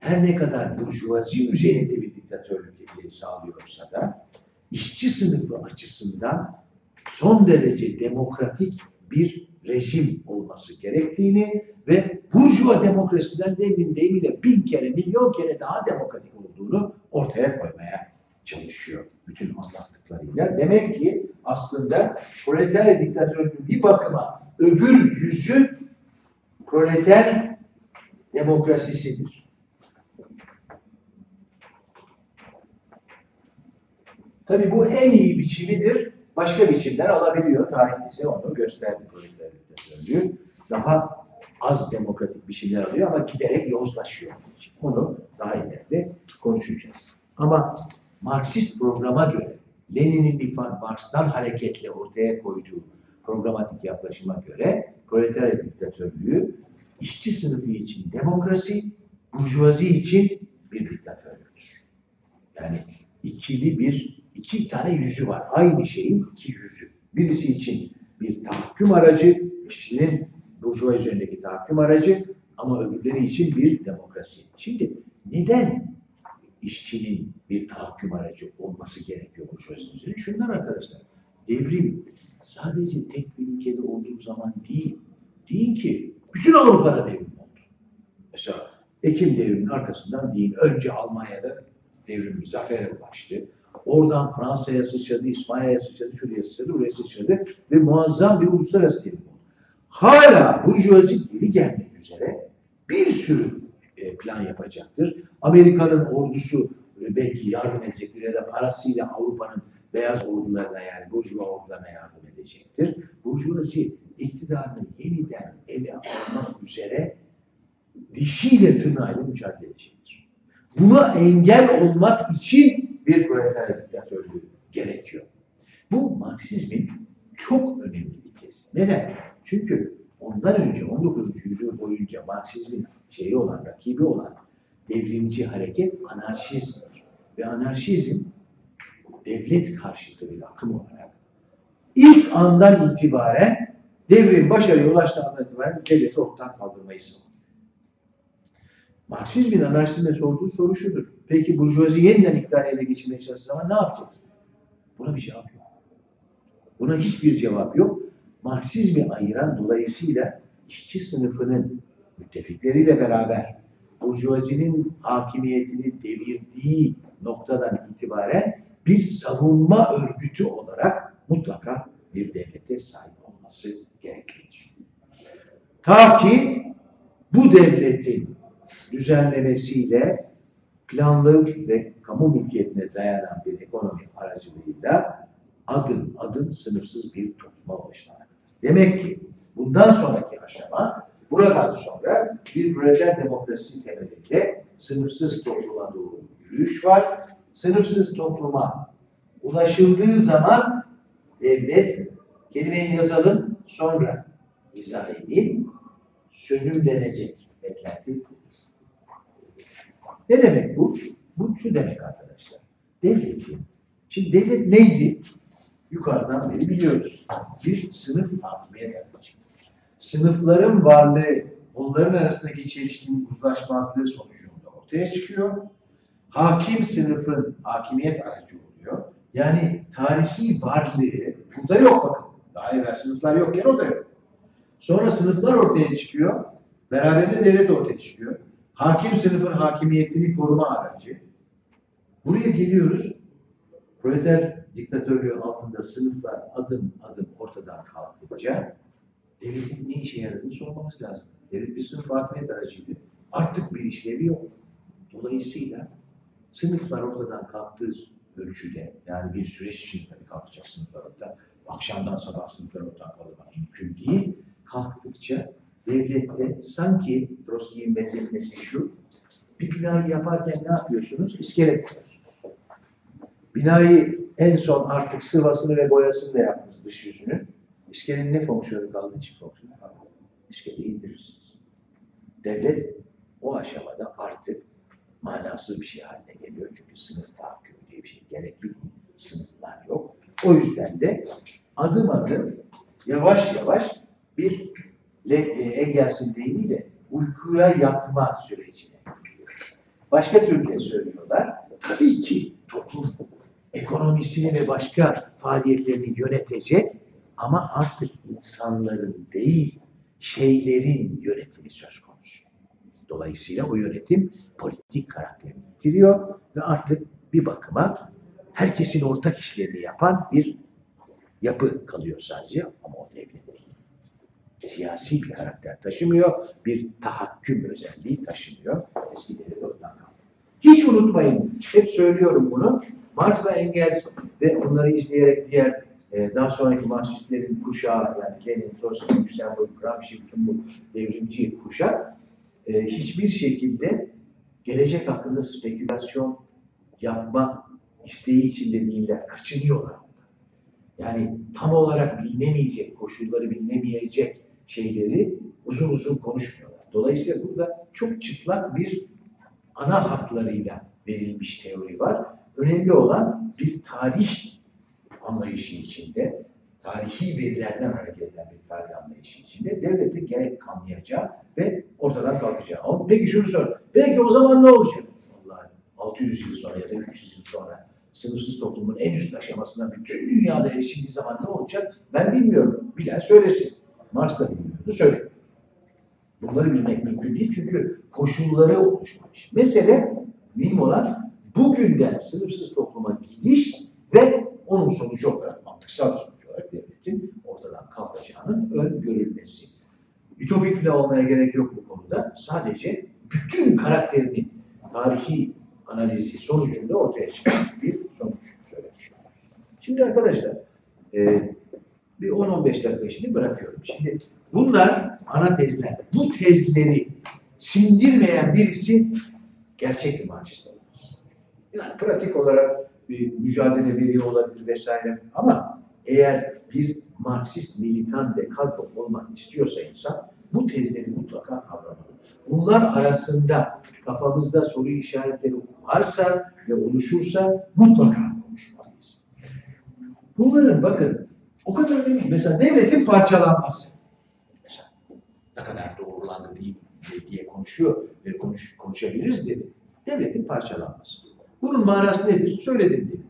her ne kadar burjuvazi üzerinde bir diktatörlük sağlıyorsa da işçi sınıfı açısından son derece demokratik bir rejim olması gerektiğini ve burjuva demokrasiden demin deyimiyle bin kere, milyon kere daha demokratik olduğunu ortaya koymaya çalışıyor bütün anlattıklarıyla. Demek ki aslında proletarya diktatörlüğünün bir bakıma öbür yüzü proleter demokrasisidir. Tabii bu en iyi biçimidir. Başka biçimler alabiliyor. Tarih bize onu gösterdi diktatörlüğü. Daha az demokratik biçimler alıyor ama giderek yozlaşıyor. Onu daha ileride konuşacağız. Ama Marksist programa göre, Lenin'in ifade Marx'tan hareketle ortaya koyduğu programatik yaklaşıma göre proletarya diktatörlüğü işçi sınıfı için demokrasi, burjuvazi için bir diktatörlüktür. Yani ikili bir, iki tane yüzü var. Aynı şeyin iki yüzü. Birisi için bir tahakküm aracı, işçinin burjuva üzerindeki tahakküm aracı ama öbürleri için bir demokrasi. Şimdi neden işçinin bir tahakküm aracı olması gerekiyor burjuvazinin üzerinde? Şunlar arkadaşlar, devrim sadece tek bir ülkede olduğu zaman değil, değil ki bütün Avrupa'da devrim oldu. Mesela Ekim devriminin arkasından değil, önce Almanya'da devrim zafere ulaştı. Oradan Fransa'ya sıçradı, İspanya'ya sıçradı, şuraya sıçradı, buraya sıçradı ve muazzam bir uluslararası devrim oldu. Hala burjuvazi geri gelmek üzere bir sürü e, plan yapacaktır. Amerika'nın ordusu e, belki yardım edecektir ya da parasıyla Avrupa'nın beyaz ordularına yani burjuva ordularına yardım edecektir. Burjuvazi iktidarını yeniden ele almak üzere dişiyle tırnağıyla mücadele edecektir. Buna engel olmak için bir proletarya diktatörlüğü gerekiyor. Bu Marksizmin çok önemli bir tezi. Neden? Çünkü ondan önce 19. yüzyıl boyunca Marksizmin şeyi olan, rakibi olan devrimci hareket anarşizmdir. Ve anarşizm devlet karşıtı bir akım olarak ilk andan itibaren devrim başarıya ulaştığı andan itibaren devleti ortadan kaldırmayı savunur. Marksizmin anarşizme sorduğu soru şudur. Peki burjuvazi yeniden iktidarı ele geçirmeye çalıştığı zaman ne yapacaksın? Buna bir cevap yok. Buna hiçbir cevap yok. Marksizmi ayıran dolayısıyla işçi sınıfının müttefikleriyle beraber burjuvazinin hakimiyetini devirdiği noktadan itibaren bir savunma örgütü olarak mutlaka bir devlete sahip olması gereklidir. Ta ki bu devletin düzenlemesiyle planlı ve kamu mülkiyetine dayanan bir ekonomi aracılığıyla adım adım sınıfsız bir topluma kadar. Demek ki bundan sonraki aşama buradan sonra bir proleter demokrasi temelinde sınıfsız topluma doğru yürüyüş var. Sınıfsız topluma ulaşıldığı zaman devlet kelimeyi yazalım sonra izah edeyim. Sönümlenecek beklenti budur. Ne demek bu? Bu şu demek arkadaşlar. Devletin. Şimdi devlet neydi? Yukarıdan beri biliyoruz. Bir sınıf hakimiyet aracı. Sınıfların varlığı, onların arasındaki çelişkinin uzlaşmazlığı sonucunda ortaya çıkıyor. Hakim sınıfın hakimiyet aracı oluyor. Yani tarihi varlığı burada yok bakın. Daha evvel sınıflar yokken o da yok. Sonra sınıflar ortaya çıkıyor. Beraberinde devlet ortaya çıkıyor. Hakim sınıfın hakimiyetini koruma aracı. Buraya geliyoruz. Proleter diktatörlüğü altında sınıflar adım adım ortadan kalkınca devletin ne işe yaradığını sormamız lazım. Devlet bir sınıf hakimiyet aracıydı. Artık bir işlevi yok. Dolayısıyla sınıflar ortadan kalktığı ölçüde yani bir süreç için tabii kalkacak sınıflar ortadan. Akşamdan sabah sınıflar ortadan kaldırmak mümkün değil. Kalktıkça devlette sanki Trotsky'nin benzetmesi şu, bir binayı yaparken ne yapıyorsunuz? İskele koyuyorsunuz. Binayı en son artık sıvasını ve boyasını da yaptınız dış yüzünü. İskelenin ne fonksiyonu kaldı? Hiçbir fonksiyonu kalmadı. İskeleyi indirirsiniz. Devlet o aşamada artık manasız bir şey haline geliyor. Çünkü sınıf tahakkümü diye bir şey gerekli. Sınıflar yok. O yüzden de adım adım yavaş yavaş bir Le, e, deyimiyle uykuya yatma sürecine. Başka türlü söylüyorlar. Tabii ki toplum ekonomisini ve başka faaliyetlerini yönetecek ama artık insanların değil, şeylerin yönetimi söz konusu. Dolayısıyla o yönetim politik karakterini yitiriyor ve artık bir bakıma herkesin ortak işlerini yapan bir yapı kalıyor sadece ama o devlet değil siyasi bir karakter taşımıyor, bir tahakküm özelliği taşımıyor. Eski devlet oradan kaldı. Hiç unutmayın, hep söylüyorum bunu. Marx'la Engels ve onları izleyerek diğer e, daha sonraki Marksistlerin kuşağı yani Lenin, Trotsky, Luxemburg, Gramsci bütün bu devrimci kuşak e, hiçbir şekilde gelecek hakkında spekülasyon yapma isteği içinde değiller, kaçınıyorlar. Yani tam olarak bilinemeyecek, koşulları bilinemeyecek şeyleri uzun uzun konuşmuyorlar. Dolayısıyla burada çok çıplak bir ana hatlarıyla verilmiş teori var. Önemli olan bir tarih anlayışı içinde, tarihi verilerden hareket eden bir tarih anlayışı içinde devletin gerek kanlayacağı ve ortadan kalkacağı. Peki şunu sor, belki o zaman ne olacak? Vallahi 600 yıl sonra ya da 300 yıl sonra sınıfsız toplumun en üst aşamasına bütün dünyada erişildiği zaman ne olacak? Ben bilmiyorum. Bilen söylesin. Marx da bilmiyordu, söylüyor. Bunları bilmek mümkün değil çünkü koşulları oluşmamış. Mesele mühim olan bugünden sınıfsız topluma gidiş ve onun sonucu olarak, mantıksal sonucu olarak devletin ortadan kalkacağının öngörülmesi. Ütopik bile olmaya gerek yok bu konuda. Sadece bütün karakterinin tarihi analizi sonucunda ortaya çıkan bir sonuç söylemiş oluyoruz. Şimdi arkadaşlar, e, bir 10-15 dakika şimdi bırakıyorum. Şimdi bunlar ana tezler. Bu tezleri sindirmeyen birisi gerçek bir Marksist. Yani pratik olarak bir mücadele veriyor olabilir vesaire ama eğer bir Marksist militan ve kadro olmak istiyorsa insan bu tezleri mutlaka kavramalı. Bunlar arasında kafamızda soru işaretleri varsa ve oluşursa mutlaka konuşmalıyız. Bunların bakın o kadar önemli. Mesela devletin parçalanması. Mesela ne kadar doğrulandı değil diye konuşuyor ve konuş, konuşabiliriz dedi. Devletin parçalanması. Bunun manası nedir? Söyledim dedi.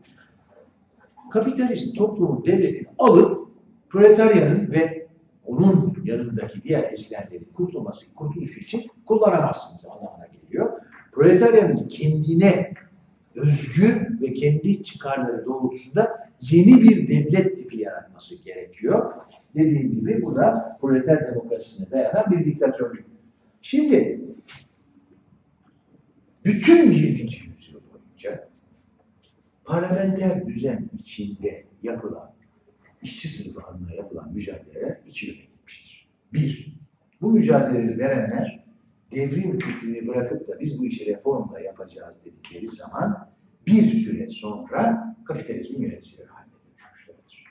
Kapitalist toplumun devletini alıp proletaryanın ve onun yanındaki diğer ezilenlerin kurtulması, kurtuluşu için kullanamazsınız anlamına geliyor. Proletaryanın kendine özgü ve kendi çıkarları doğrultusunda yeni bir devlet tipi yaratması gerekiyor. Dediğim gibi bu da proleter demokrasisine dayanan bir diktatörlük. Şimdi bütün 20. yüzyıl boyunca parlamenter düzen içinde yapılan işçi sınıfı adına yapılan mücadeleler iki yöne gitmiştir. Bir, bu mücadeleleri verenler devrim fikrini bırakıp da biz bu işi reformla yapacağız dedikleri zaman bir süre sonra kapitalizmin yöneticileri haline dönüşmüşlerdir.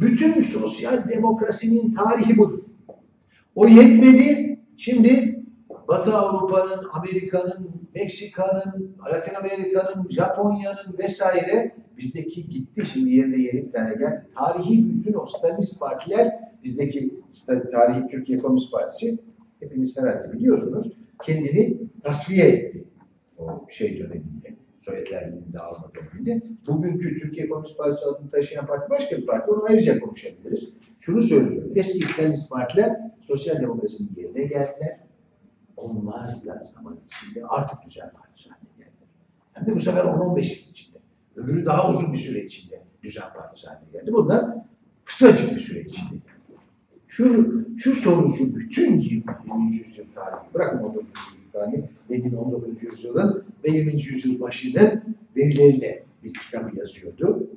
Bütün sosyal demokrasinin tarihi budur. O yetmedi, şimdi Batı Avrupa'nın, Amerika'nın, Meksika'nın, Latin Amerika'nın, Japonya'nın vesaire bizdeki gitti şimdi yerine yeni bir tane geldi. Tarihi bütün o Stalinist partiler bizdeki tarihi Türkiye Komünist Partisi hepiniz herhalde biliyorsunuz kendini tasfiye etti o şey döneminde. Sovyetler Birliği'nin dağılma döneminde. Bugünkü Türkiye Komünist Partisi adını taşıyan parti başka bir parti. Onu ayrıca konuşabiliriz. Şunu söylüyorum. Eski Stalinist partiler sosyal demokrasinin yerine geldiler. Onlar da zaman içinde artık düzen partisi haline geldiler. Hem de bu sefer 10-15 yıl içinde. Öbürü daha uzun bir süre içinde düzen partisi haline geldi. Bunlar kısacık bir süre içinde geldi. Şu, şu sonucu bütün 20. 20. yüzyıl tarihi, bırakın 19. yüzyıl tarihi, dediğim 19. yüzyılın ve 20. yüzyıl başının verileriyle bir kitap yazıyordu.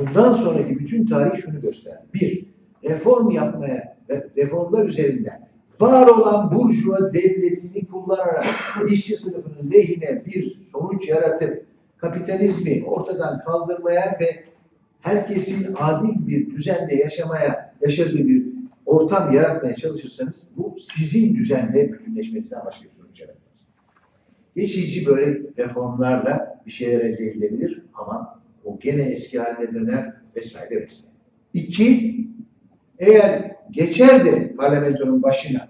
Ondan sonraki bütün tarih şunu gösterdi. Bir, reform yapmaya, re- reformlar üzerinden var olan burjuva devletini kullanarak işçi sınıfının lehine bir sonuç yaratıp kapitalizmi ortadan kaldırmaya ve herkesin adil bir düzende yaşamaya, yaşadığı bir ortam yaratmaya çalışırsanız bu sizin düzenle bütünleşmenizden başka bir sonuç yaratmaz. Geçici böyle reformlarla bir şeyler elde edilebilir ama o gene eski haline döner vesaire vesaire. İki, eğer geçer de parlamentonun başına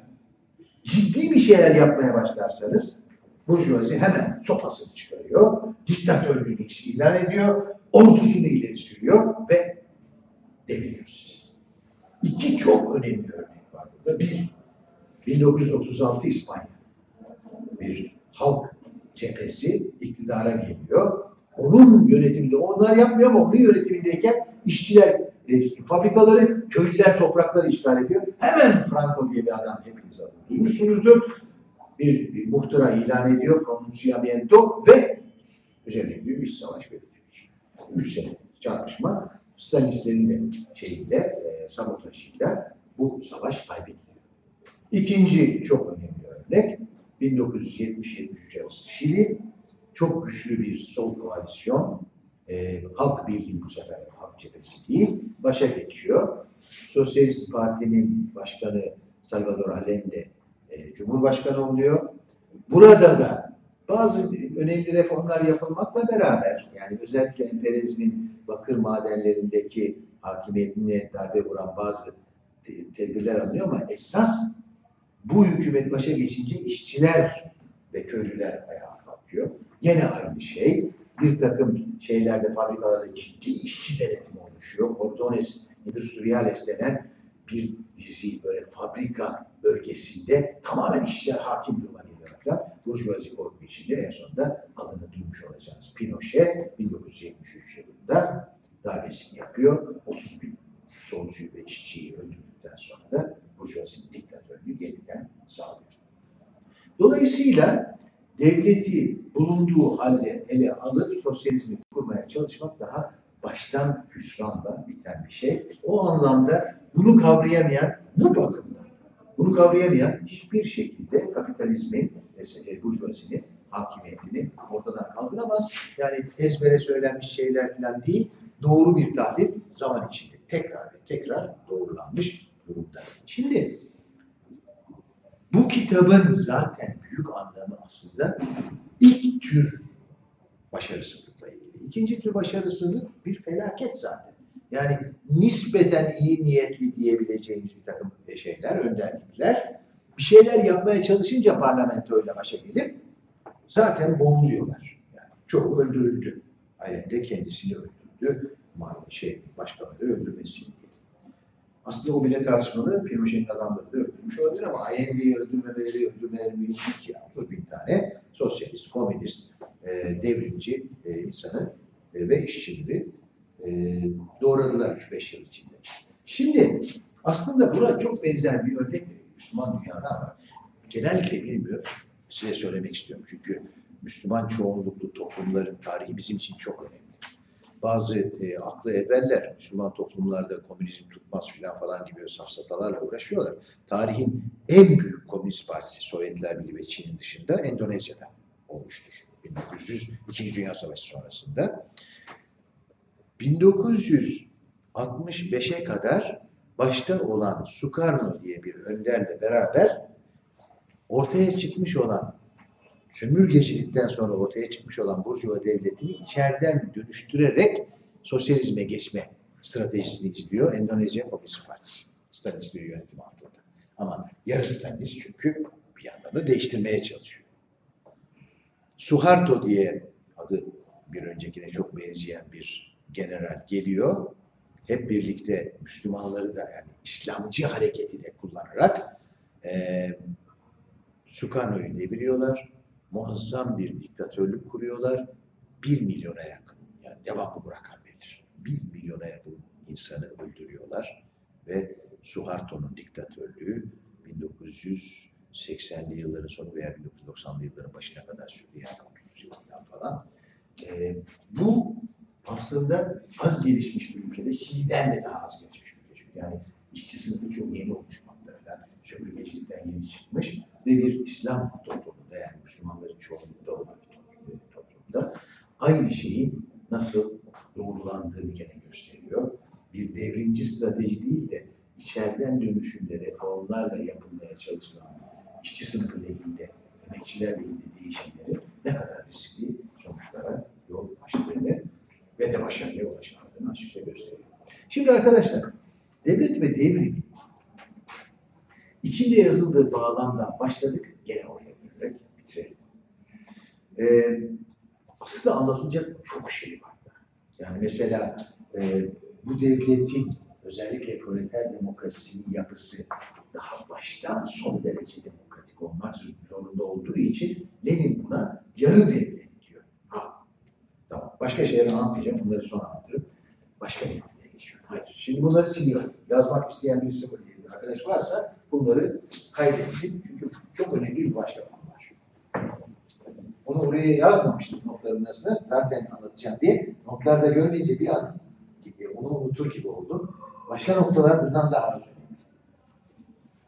ciddi bir şeyler yapmaya başlarsanız Burjuvazi hemen sopasını çıkarıyor, diktatörlüğünü ilan ediyor, ordusunu ileri sürüyor ve deviriyor sizi. İki çok önemli örnek var burada. Bir, 1936 İspanya. Bir halk cephesi iktidara geliyor. Onun yönetiminde, onlar yapmıyor ama onun yönetimindeyken işçiler e, fabrikaları, köylüler toprakları işgal ediyor. Hemen Franco diye bir adam hepiniz adını duymuşsunuzdur. Bir, bir muhtıra ilan ediyor, pronunciamiento ve üzerine bir iç savaş belirtiyor. Üç sene çarpışma. Stalinistlerin de şeyiyle, e, sabotajıyla bu savaş kaybediliyor. İkinci çok önemli örnek 1970-73 arası Şili çok güçlü bir sol koalisyon e, halk birliği bu sefer halk cephesi değil başa geçiyor. Sosyalist Parti'nin başkanı Salvador Allende e, Cumhurbaşkanı oluyor. Burada da bazı önemli reformlar yapılmakla beraber yani özellikle emperyalizmin bakır madenlerindeki hakimiyetine darbe vuran bazı te- tedbirler alınıyor ama esas bu hükümet başa geçince işçiler ve köylüler ayağa kalkıyor. Gene aynı şey. Bir takım şeylerde, fabrikalarda ciddi işçi denetimi oluşuyor. Cordones Industriales denen bir dizi böyle fabrika bölgesinde tamamen işçiler hakim duruma geliyorlar. Burjuvazi korku içinde en sonunda adını duymuş olacağınız Pinochet 1973 yılında darbesini yapıyor. 30 bin solcuyu ve işçiyi öldürdükten sonra da Burjuvazi'nin diktatörlüğü yeniden sağlıyor. Dolayısıyla devleti bulunduğu halde ele alıp sosyalizmi kurmaya çalışmak daha baştan hüsranla biten bir şey. O anlamda bunu kavrayamayan bu bakımdan, bunu kavrayamayan hiçbir şekilde kapitalizmin e, burjuvazinin hakimiyetini ortadan kaldıramaz. Yani ezbere söylenmiş şeyler falan değil, doğru bir tahlil zaman içinde tekrar ve tekrar doğrulanmış durumda. Şimdi bu kitabın zaten büyük anlamı aslında ilk tür başarısızlıkla ilgili. İkinci tür başarısızlık bir felaket zaten. Yani nispeten iyi niyetli diyebileceğimiz bir takım şeyler, önderlikler bir şeyler yapmaya çalışınca parlamentoyla başa gelip zaten boğuluyorlar. Yani çoğu öldürüldü. Allende kendisini öldürdü. Şey, başkaları öldürmesin diye. Aslında o bile tartışmalı. Pinochet'in adamları da öldürmüş olabilir ama Allende'yi öldürmemeleri, öldürmeleri değil ki. 30 bin tane sosyalist, komünist, e, devrimci e, insanı e, ve işçileri e, doğradılar 3-5 yıl içinde. Şimdi aslında buna çok benzer bir örnek Müslüman dünyada var. Genellikle bilmiyor. Size söylemek istiyorum. Çünkü Müslüman çoğunluklu toplumların tarihi bizim için çok önemli. Bazı e, aklı evveller Müslüman toplumlarda komünizm tutmaz filan falan gibi safsatalarla uğraşıyorlar. Tarihin en büyük komünist partisi Sovyetler Birliği ve Çin'in dışında Endonezya'da olmuştur. 1900 İkinci Dünya Savaşı sonrasında. 1965'e kadar başta olan Sukarno diye bir önderle beraber ortaya çıkmış olan sömürgecilikten sonra ortaya çıkmış olan Burjuva devletini içeriden dönüştürerek sosyalizme geçme stratejisini izliyor Endonezya Komünist Partisi. Stalinist bir yönetim altında. Ama yarı Stalinist çünkü bir yandan da değiştirmeye çalışıyor. Suharto diye adı bir öncekine çok benzeyen bir general geliyor. Hep birlikte Müslümanları da yani İslamcı hareketi de kullanarak eee Sukarno'yu deviriyorlar. Muazzam bir diktatörlük kuruyorlar. Bir milyona yakın, yani devamlı bu rakam. Bir milyona yakın insanı öldürüyorlar ve Suharto'nun diktatörlüğü 1980'li yılların sonu veya 1990'lı yılların başına kadar sürdü. Yani 30 yıldan falan. Ee, bu aslında az gelişmiş bir ülkede, Şili'den de daha az gelişmiş bir ülke. Çünkü yani işçi sınıfı çok yeni oluşmakta falan. Sömürgecilikten yeni çıkmış ve bir İslam toplumunda yani Müslümanların çoğunlukta olan bir toplum- toplumda aynı şeyin nasıl doğrulandığını gene gösteriyor. Bir devrimci strateji değil de içeriden dönüşümle, reformlarla yapılmaya çalışılan işçi sınıfı lehinde, emekçiler lehinde değişimleri ne kadar riskli sonuçlara yol açtığını ve de başarıya ulaşmadığını açıkça gösteriyor. Şimdi arkadaşlar, devlet ve devrimi içinde yazıldığı bağlamdan başladık, gene oraya dönerek bitirelim. Ee, aslında anlatılacak çok şey var. Yani mesela e, bu devletin özellikle proleter demokrasinin yapısı daha baştan son derece demokratik olmak zorunda olduğu için Lenin buna yarı devlet diyor. Ha, tamam. Başka şeyler anlatmayacağım. Bunları sonra anlatırım. Başka bir noktaya geçiyorum. Hayır. Şimdi bunları siliyorum. Yazmak isteyen bir sıfır diye bir arkadaş varsa bunları kaydetsin. Çünkü çok önemli bir konu var. Onu oraya yazmamıştım. Nokta notlarımın arasında zaten anlatacağım diye notlarda görmeyince bir an e, onu unutur gibi oldum. Başka noktalar bundan daha önemli.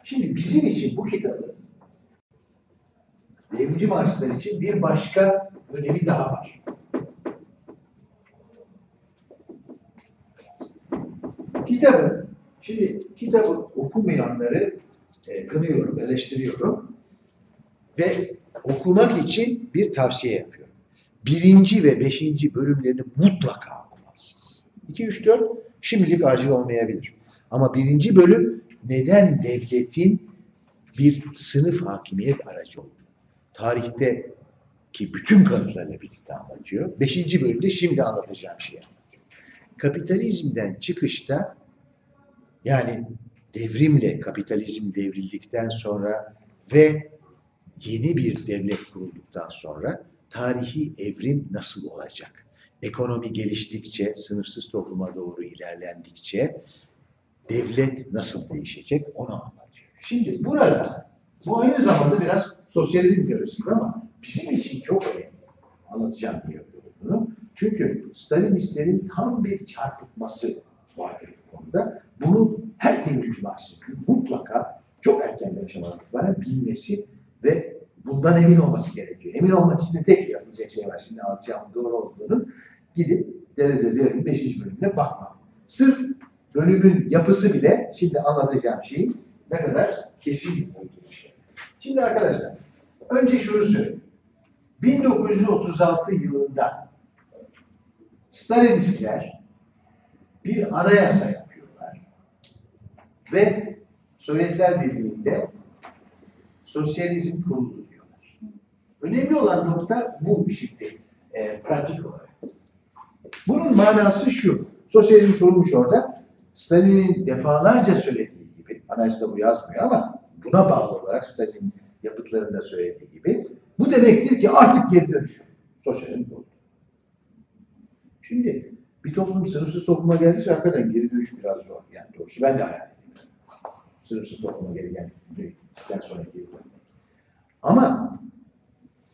Şimdi bizim için bu kitabı devrimci Marksistler için bir başka önemi daha var. Kitabı, şimdi kitabı okumayanları e, kınıyorum, eleştiriyorum ve okumak için bir tavsiye yapıyorum. Birinci ve beşinci bölümlerini mutlaka okumalısınız. 2, 3, 4 şimdilik acil olmayabilir. Ama birinci bölüm neden devletin bir sınıf hakimiyet aracı olduğunu, tarihte ki bütün kanıtlarla birlikte anlatıyor. Beşinci bölümde şimdi anlatacağım şeyi. Kapitalizmden çıkışta yani devrimle kapitalizm devrildikten sonra ve yeni bir devlet kurulduktan sonra tarihi evrim nasıl olacak? Ekonomi geliştikçe, sınıfsız topluma doğru ilerlendikçe devlet nasıl değişecek onu anlatıyor. Şimdi burada bu aynı zamanda biraz sosyalizm teorisi ama bizim için çok önemli. Anlatacağım diye bunu. Çünkü Stalinistlerin tam bir çarpıtması vardır bu konuda. Bunu her devrimci Marksistin mutlaka çok erken bir aşamadan bilmesi ve bundan emin olması gerekiyor. Emin olmak için de tek yapılacak şey var. Şimdi anlatacağım doğru olduğunu. Gidip Derede Devrim 5. bölümüne bakmak. Sırf bölümün yapısı bile şimdi anlatacağım şeyin ne kadar kesin olduğu şey. Şimdi arkadaşlar önce şunu söyleyeyim. 1936 yılında Stalinistler bir anayasa yapıyorlar. Ve Sovyetler Birliği'nde sosyalizm kurulu diyorlar. Önemli olan nokta bu şimdi e, pratik olarak. Bunun manası şu. Sosyalizm kurulmuş orada. Stalin'in defalarca söylediği gibi, anayasada bu yazmıyor ama buna bağlı olarak Stalin'in yapıtlarında söylediği gibi bu demektir ki artık geri dönüş. Sosyalizm kuruldu. Şimdi bir toplum sınıfsız topluma geldiyse hakikaten geri dönüş biraz zor. Yani doğrusu ben de hayal. Sınıfsız topluma geri geldikten sonra geri dönmek. Ama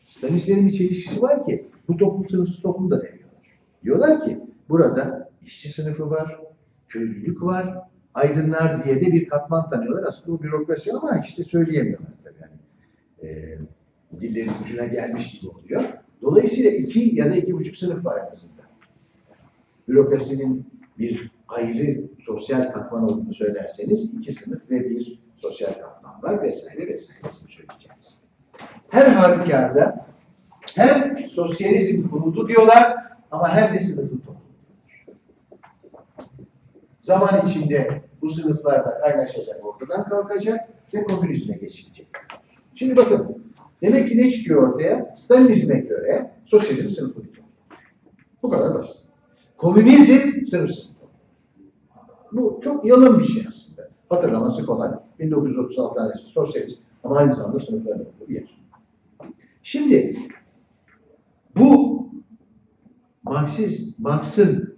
Stanislav'ın bir çelişkisi var ki bu toplum sınıfsız toplum da demiyorlar. Diyorlar ki burada işçi sınıfı var, köylülük var, aydınlar diye de bir katman tanıyorlar. Aslında bu bürokrasi ama işte söyleyemiyorlar tabii. Yani, e, dillerin ucuna gelmiş gibi oluyor. Dolayısıyla iki ya da iki buçuk sınıf var arasında. Bürokrasinin bir ayrı sosyal katman olduğunu söylerseniz iki sınıf ve bir sosyal katman var vesaire vesaire ismi söyleyeceğiz. Her halükarda hem sosyalizm kuruldu diyorlar ama hem de sınıfın toplumu. Zaman içinde bu sınıflar da kaynaşacak, ortadan kalkacak ve komünizme geçilecek. Şimdi bakın, demek ki ne çıkıyor ortaya? Stalinizme göre sosyalizm sınıflı bir toplum. Bu kadar basit. Komünizm sınıfsız. Bu çok yalın bir şey aslında. Hatırlaması kolay. 1936 tanesi sosyalist ama aynı zamanda sınıfların olduğu bir yer. Şimdi bu Marksiz, Marx'ın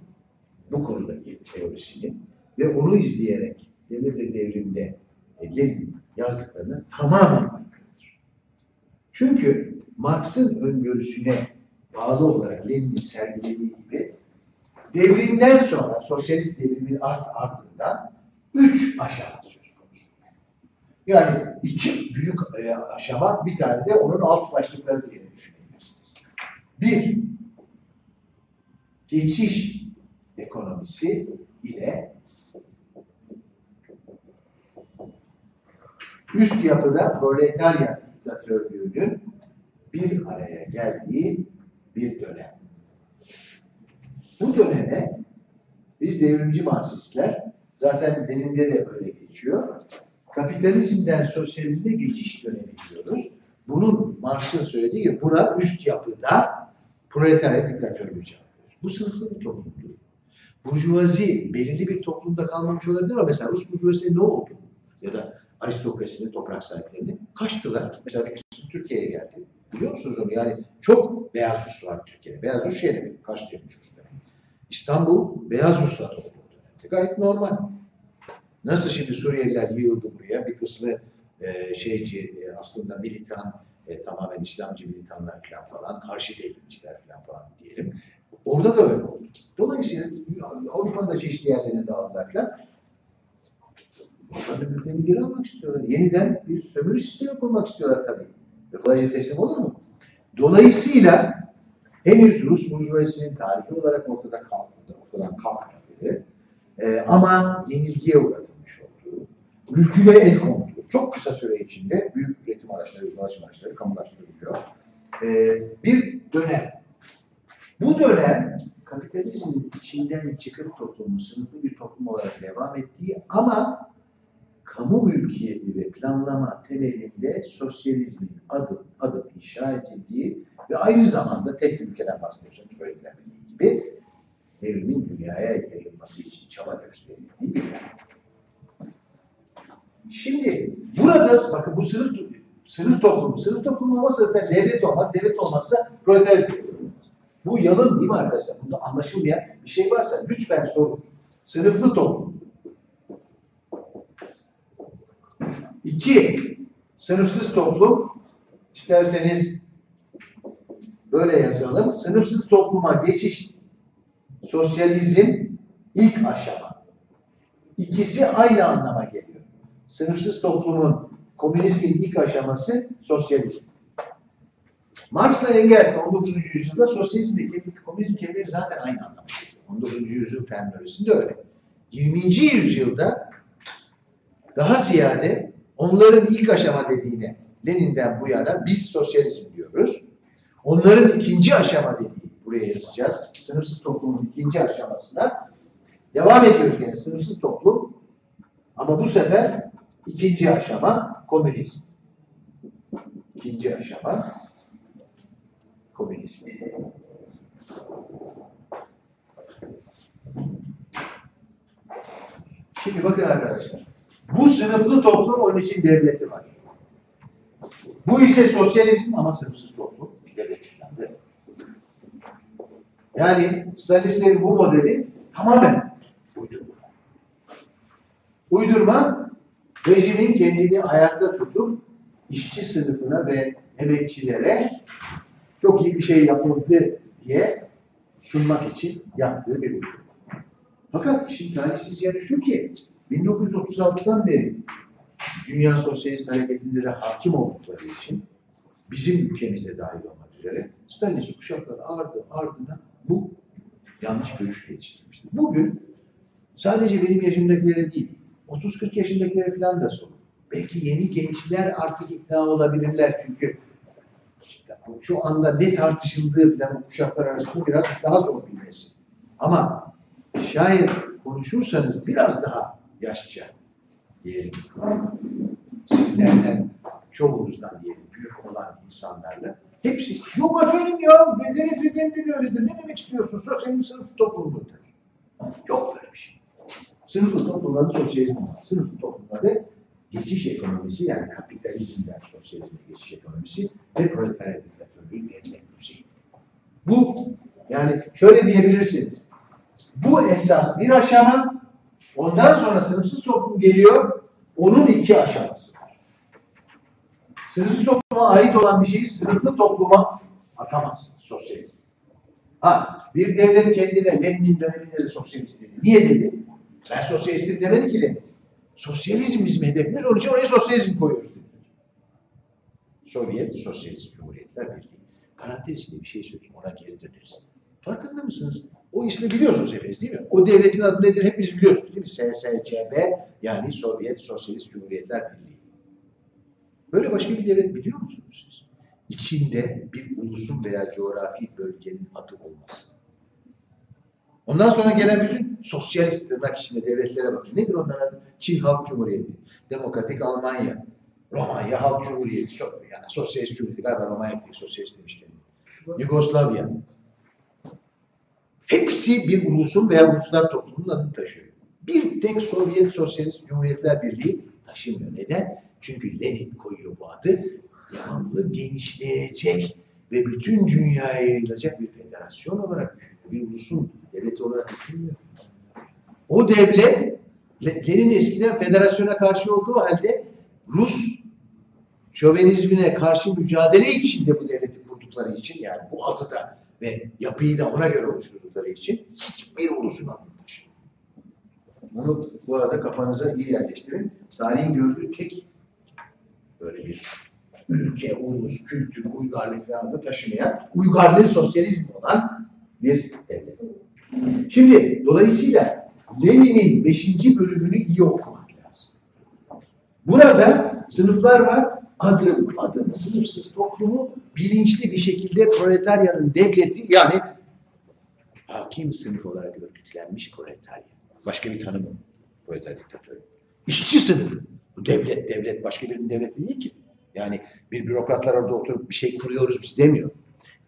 bu konudaki teorisini ve onu izleyerek devlet ve devrimde Lenin yazdıklarını tamamen aykırıdır. Çünkü Marx'ın öngörüsüne bağlı olarak Lenin'in sergilediği gibi devrimden sonra sosyalist devrimin art ardından üç aşama söz konusu. Yani iki büyük e, aşama bir tane de onun alt başlıkları diye düşünebilirsiniz. Bir, geçiş ekonomisi ile üst yapıda proletarya diktatörlüğünün bir araya geldiği bir dönem. Bu döneme biz devrimci Marksistler zaten deninde de öyle geçiyor. Kapitalizmden sosyalizme geçiş dönemi diyoruz. Bunun Marx'ın söylediği gibi buna üst yapıda proletarya diktatörlüğü çağırıyor. Bu sınıflı bir toplumdur. Burjuvazi belirli bir toplumda kalmamış olabilir ama mesela Rus burjuvazisi ne oldu? Ya da aristokrasinin toprak sahiplerini kaçtılar. Mesela bir kısmı Türkiye'ye geldi. Biliyor musunuz onu? Yani çok beyaz Rus var Türkiye'de. Beyaz Rus şey demek, kaç demiş Rus demek. İstanbul beyaz Ruslar. Gayet normal. Nasıl şimdi Suriyeliler yığıldı buraya, bir kısmı e, şeyci, e, aslında militan, e, tamamen İslamcı militanlar falan falan, karşı devletçiler falan falan diyelim. Orada da öyle oldu. Dolayısıyla Avrupa'nın da çeşitli yerlerine dağıldılar falan. Onların ülkelerini geri almak istiyorlar. Yeniden bir sömürü sistemi kurmak istiyorlar tabii. Ve kolayca teslim olur mu? Dolayısıyla henüz Rus burjuvazisinin tarihi olarak ortada kalmadı, ortadan kalkmadı. Ee, ama yenilgiye uğratılmış olduğu, mülküne el kondu. Çok kısa süre içinde büyük üretim araçları, ulaşım araçları kamulaştırılıyor. Ee, bir dönem. Bu dönem kapitalizmin içinden çıkıp toplumun sınıflı bir toplum olarak devam ettiği ama kamu mülkiyeti ve planlama temelinde sosyalizmin adım adım inşa edildiği ve aynı zamanda tek ülkeden bahsediyorsam söylenebildiği gibi devrimin dünyaya yayılması için çaba gösterildiği bir yer. Şimdi burada bakın bu sınıf sınıf toplumu, sınıf toplumu olmazsa zaten devlet olmaz, devlet olmazsa proletarya olmaz. Bu yalın değil mi arkadaşlar? Bunda anlaşılmayan bir şey varsa lütfen sorun. Sınıflı toplum. İki, sınıfsız toplum. İsterseniz böyle yazalım. Sınıfsız topluma geçiş sosyalizm ilk aşama. İkisi aynı anlama geliyor. Sınıfsız toplumun komünizmin ilk aşaması sosyalizm. Marx'la Engels 19. yüzyılda sosyalizm ve komünizm kelimeleri zaten aynı anlama geliyor. 19. yüzyıl terminolojisinde öyle. 20. yüzyılda daha ziyade onların ilk aşama dediğine Lenin'den bu yana biz sosyalizm diyoruz. Onların ikinci aşama dediği buraya yazacağız. Sınıfsız toplumun ikinci aşamasına devam ediyoruz gene sınıfsız toplum. Ama bu sefer ikinci aşama komünizm. İkinci aşama komünizm. Şimdi bakın arkadaşlar. Bu sınıflı toplum onun için devleti var. Bu ise sosyalizm ama sınıfsız toplum. Devlet işlemde. Yani Stalinistlerin bu modeli tamamen uydurma. Uydurma, rejimin kendini ayakta tutup işçi sınıfına ve emekçilere çok iyi bir şey yapıldı diye sunmak için yaptığı bir uydurma. Fakat şimdi talihsiz yanı şu ki 1936'dan beri Dünya Sosyalist Hareketi'nde de hakim oldukları için bizim ülkemize dahil olmak üzere Stalinist kuşaklar ardı ardına bu yanlış görüşle yetiştirmiştir. Bugün sadece benim yaşımdakilere değil, 30-40 yaşındakilere falan da sorun. Belki yeni gençler artık ikna olabilirler çünkü işte şu anda ne tartışıldığı falan kuşaklar arasında biraz daha zor bilmesi. Ama şayet konuşursanız biraz daha yaşça diyelim sizlerden çoğunuzdan diyelim büyük olan insanlarla hepsi yok efendim ya devlet ve devlet öyledir ne demek istiyorsun? Sosyalizm sınıf toplumudur yok böyle bir şey. Sınıflı toplumlarda sosyalizm var. Sınıflı toplumlarda geçiş ekonomisi yani kapitalizmden sosyalizme geçiş ekonomisi ve proletarya diktatörlüğü devlet düzeyi. Bu yani şöyle diyebilirsiniz. Bu esas bir aşama ondan sonra sınıfsız toplum geliyor onun iki aşaması. Sınıfsız topluma ait olan bir şeyi sınıflı topluma atamazsın sosyalizm. Ha, bir devlet kendine Lenin'in döneminde de sosyalist dedi. Niye dedi? Ben sosyalistim demedi ki Lenin. Sosyalizm bizim hedefimiz, onun için oraya sosyalizm koyuyoruz dedi. Sovyet Sosyalist Cumhuriyetler Birliği. Parantez bir şey söyleyeyim, ona geri döneriz. Farkında mısınız? O ismi biliyorsunuz hepiniz değil mi? O devletin adı nedir hepiniz biliyorsunuz değil mi? SSCB yani Sovyet Sosyalist Cumhuriyetler Birliği. Böyle başka bir devlet biliyor musunuz siz? İçinde bir ulusun veya coğrafi bölgenin adı olması. Ondan sonra gelen bütün sosyalist tırnak içinde devletlere bakın. Nedir onların adı? Çin Halk Cumhuriyeti, Demokratik Almanya, Romanya Halk Cumhuriyeti, yani Sosyalist Cumhuriyeti, galiba Romanya tek sosyalist demişken. Yugoslavya, Hepsi bir ulusun veya uluslar toplumunun adını taşıyor. Bir tek Sovyet Sosyalist Cumhuriyetler Birliği taşımıyor. Neden? Çünkü Lenin koyuyor bu adı. Devamlı genişleyecek ve bütün dünyaya yayılacak bir federasyon olarak düşünüyor. Bir ulusun devleti olarak düşünmüyor. O devlet, Lenin eskiden federasyona karşı olduğu halde Rus şövenizmine karşı mücadele içinde bu devleti kurdukları için yani bu atıda ve yapıyı da ona göre oluşturdukları için hiçbir ulusun taşımıyor. Bunu bu arada kafanıza iyi yerleştirin. Tarihin gördüğü tek böyle bir ülke, ulus, kültür, uygarlık falan da taşımayan, uygarlığı sosyalizm olan bir devlet. Şimdi dolayısıyla Lenin'in 5. bölümünü iyi okumak lazım. Burada sınıflar var. Adım adım sınıfsız toplumu bilinçli bir şekilde proletaryanın devleti yani hakim sınıf olarak örgütlenmiş proletarya. Başka bir tanımı proletarya diktatörü. İşçi sınıfı. Bu devlet, devlet başka birinin devleti değil ki. Yani bir bürokratlar orada oturup bir şey kuruyoruz biz demiyor.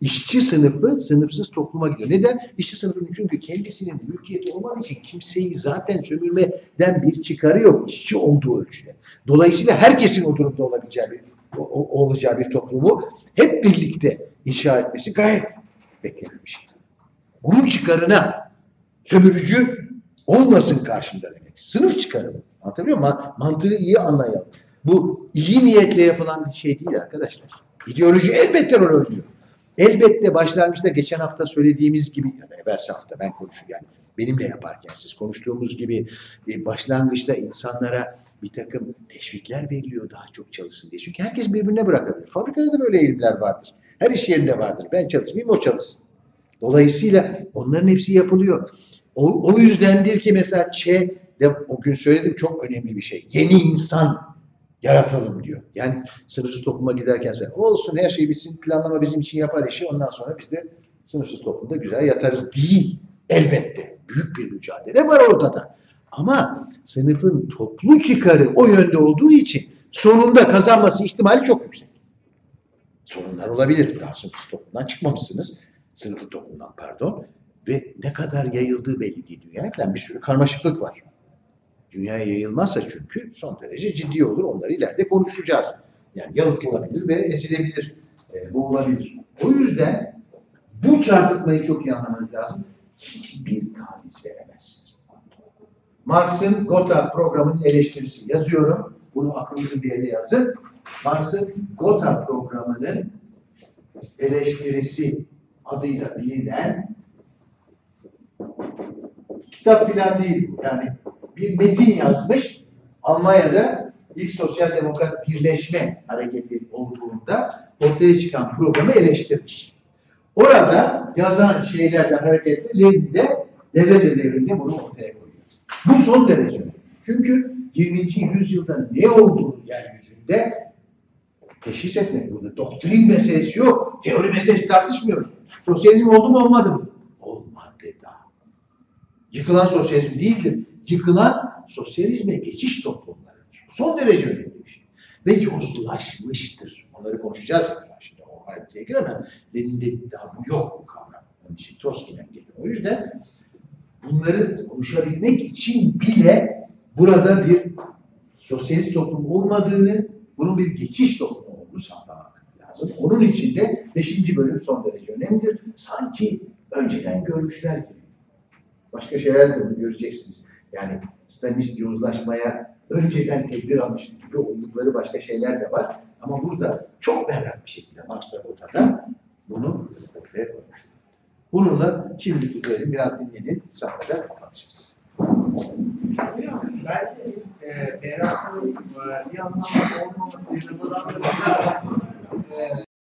İşçi sınıfı sınıfsız topluma gidiyor. Neden? İşçi sınıfının çünkü kendisinin mülkiyeti olmadığı için kimseyi zaten sömürmeden bir çıkarı yok işçi olduğu ölçüde. Dolayısıyla herkesin o durumda olabileceği bir, olacağı bir toplumu hep birlikte inşa etmesi gayet beklenen bir şey. Bunun çıkarına sömürücü olmasın karşımda demek. Sınıf çıkarı. bu. Anlatabiliyor muyum? Ma- Mantığı iyi anlayalım. Bu iyi niyetle yapılan bir şey değil arkadaşlar. İdeoloji elbette rol oynuyor. Elbette başlangıçta geçen hafta söylediğimiz gibi, ya da evvelsi hafta ben konuşuyorum yani benimle yaparken siz konuştuğumuz gibi e, başlangıçta insanlara bir takım teşvikler veriliyor daha çok çalışsın diye. Çünkü herkes birbirine bırakabilir. Fabrikada da böyle eğilimler vardır. Her iş yerinde vardır. Ben çalışmayayım o çalışsın. Dolayısıyla onların hepsi yapılıyor. O, o yüzdendir ki mesela Çe de o gün söyledim çok önemli bir şey. Yeni insan yaratalım diyor. Yani sınıfsız topluma giderken sen olsun her şey bitsin planlama bizim için yapar işi ondan sonra biz de sınıfsız toplumda güzel yatarız değil. Elbette. Büyük bir mücadele var ortada. Ama sınıfın toplu çıkarı o yönde olduğu için sonunda kazanması ihtimali çok yüksek. Sorunlar olabilir. Daha sınıfsız toplumdan çıkmamışsınız. Sınıflı toplumdan pardon. Ve ne kadar yayıldığı belli değil dünyaya falan bir sürü karmaşıklık var. Dünyaya yayılmazsa çünkü son derece ciddi olur. Onları ileride konuşacağız. Yani yalıtılabilir ve ezilebilir. E, bu olabilir. O yüzden bu çarpıtmayı çok iyi anlamanız lazım. Hiçbir taviz veremezsiniz. Marx'ın Gotha programının eleştirisi yazıyorum. Bunu aklınızın bir yerine yazın. Marx'ın Gotha programının eleştirisi adıyla bilinen kitap filan değil bu. Yani bir metin yazmış. Almanya'da ilk sosyal demokrat birleşme hareketi olduğunda ortaya çıkan programı eleştirmiş. Orada yazan şeylerden hareketle Lenin de devlet ödevinde bunu ortaya koyuyor. Bu son derece. Çünkü 20. yüzyılda ne olduğu yeryüzünde teşhis etmek burada. Doktrin meselesi yok. Teori meselesi tartışmıyoruz. Sosyalizm oldu mu olmadı mı? Olmadı. Yıkılan sosyalizm değildir. Yıkılan sosyalizme geçiş toplumlarıdır. Son derece önemli bir şey. Ve yozlaşmıştır. Onları konuşacağız şimdi. O ayrıntıya giremem. Lenin'de daha bu yok bu kavram. Onun için Trotsky'den geliyor. O yüzden bunları konuşabilmek için bile burada bir sosyalist toplum olmadığını, bunun bir geçiş toplumu olduğunu sağlamak lazım. Onun için de 5. bölüm son derece önemlidir. Sanki önceden görmüşler gibi. Başka şeyler de göreceksiniz. Yani Stalinist yozlaşmaya önceden tedbir almış gibi oldukları başka şeyler de var. Ama burada çok berrak bir şekilde Marx ve Gottha'da bunu ortaya koymuşlar. Bununla şimdilik üzerim biraz dinlenin, da konuşuruz. Hocam, belki e, meraklı e, bir anlamda olmaması yanından da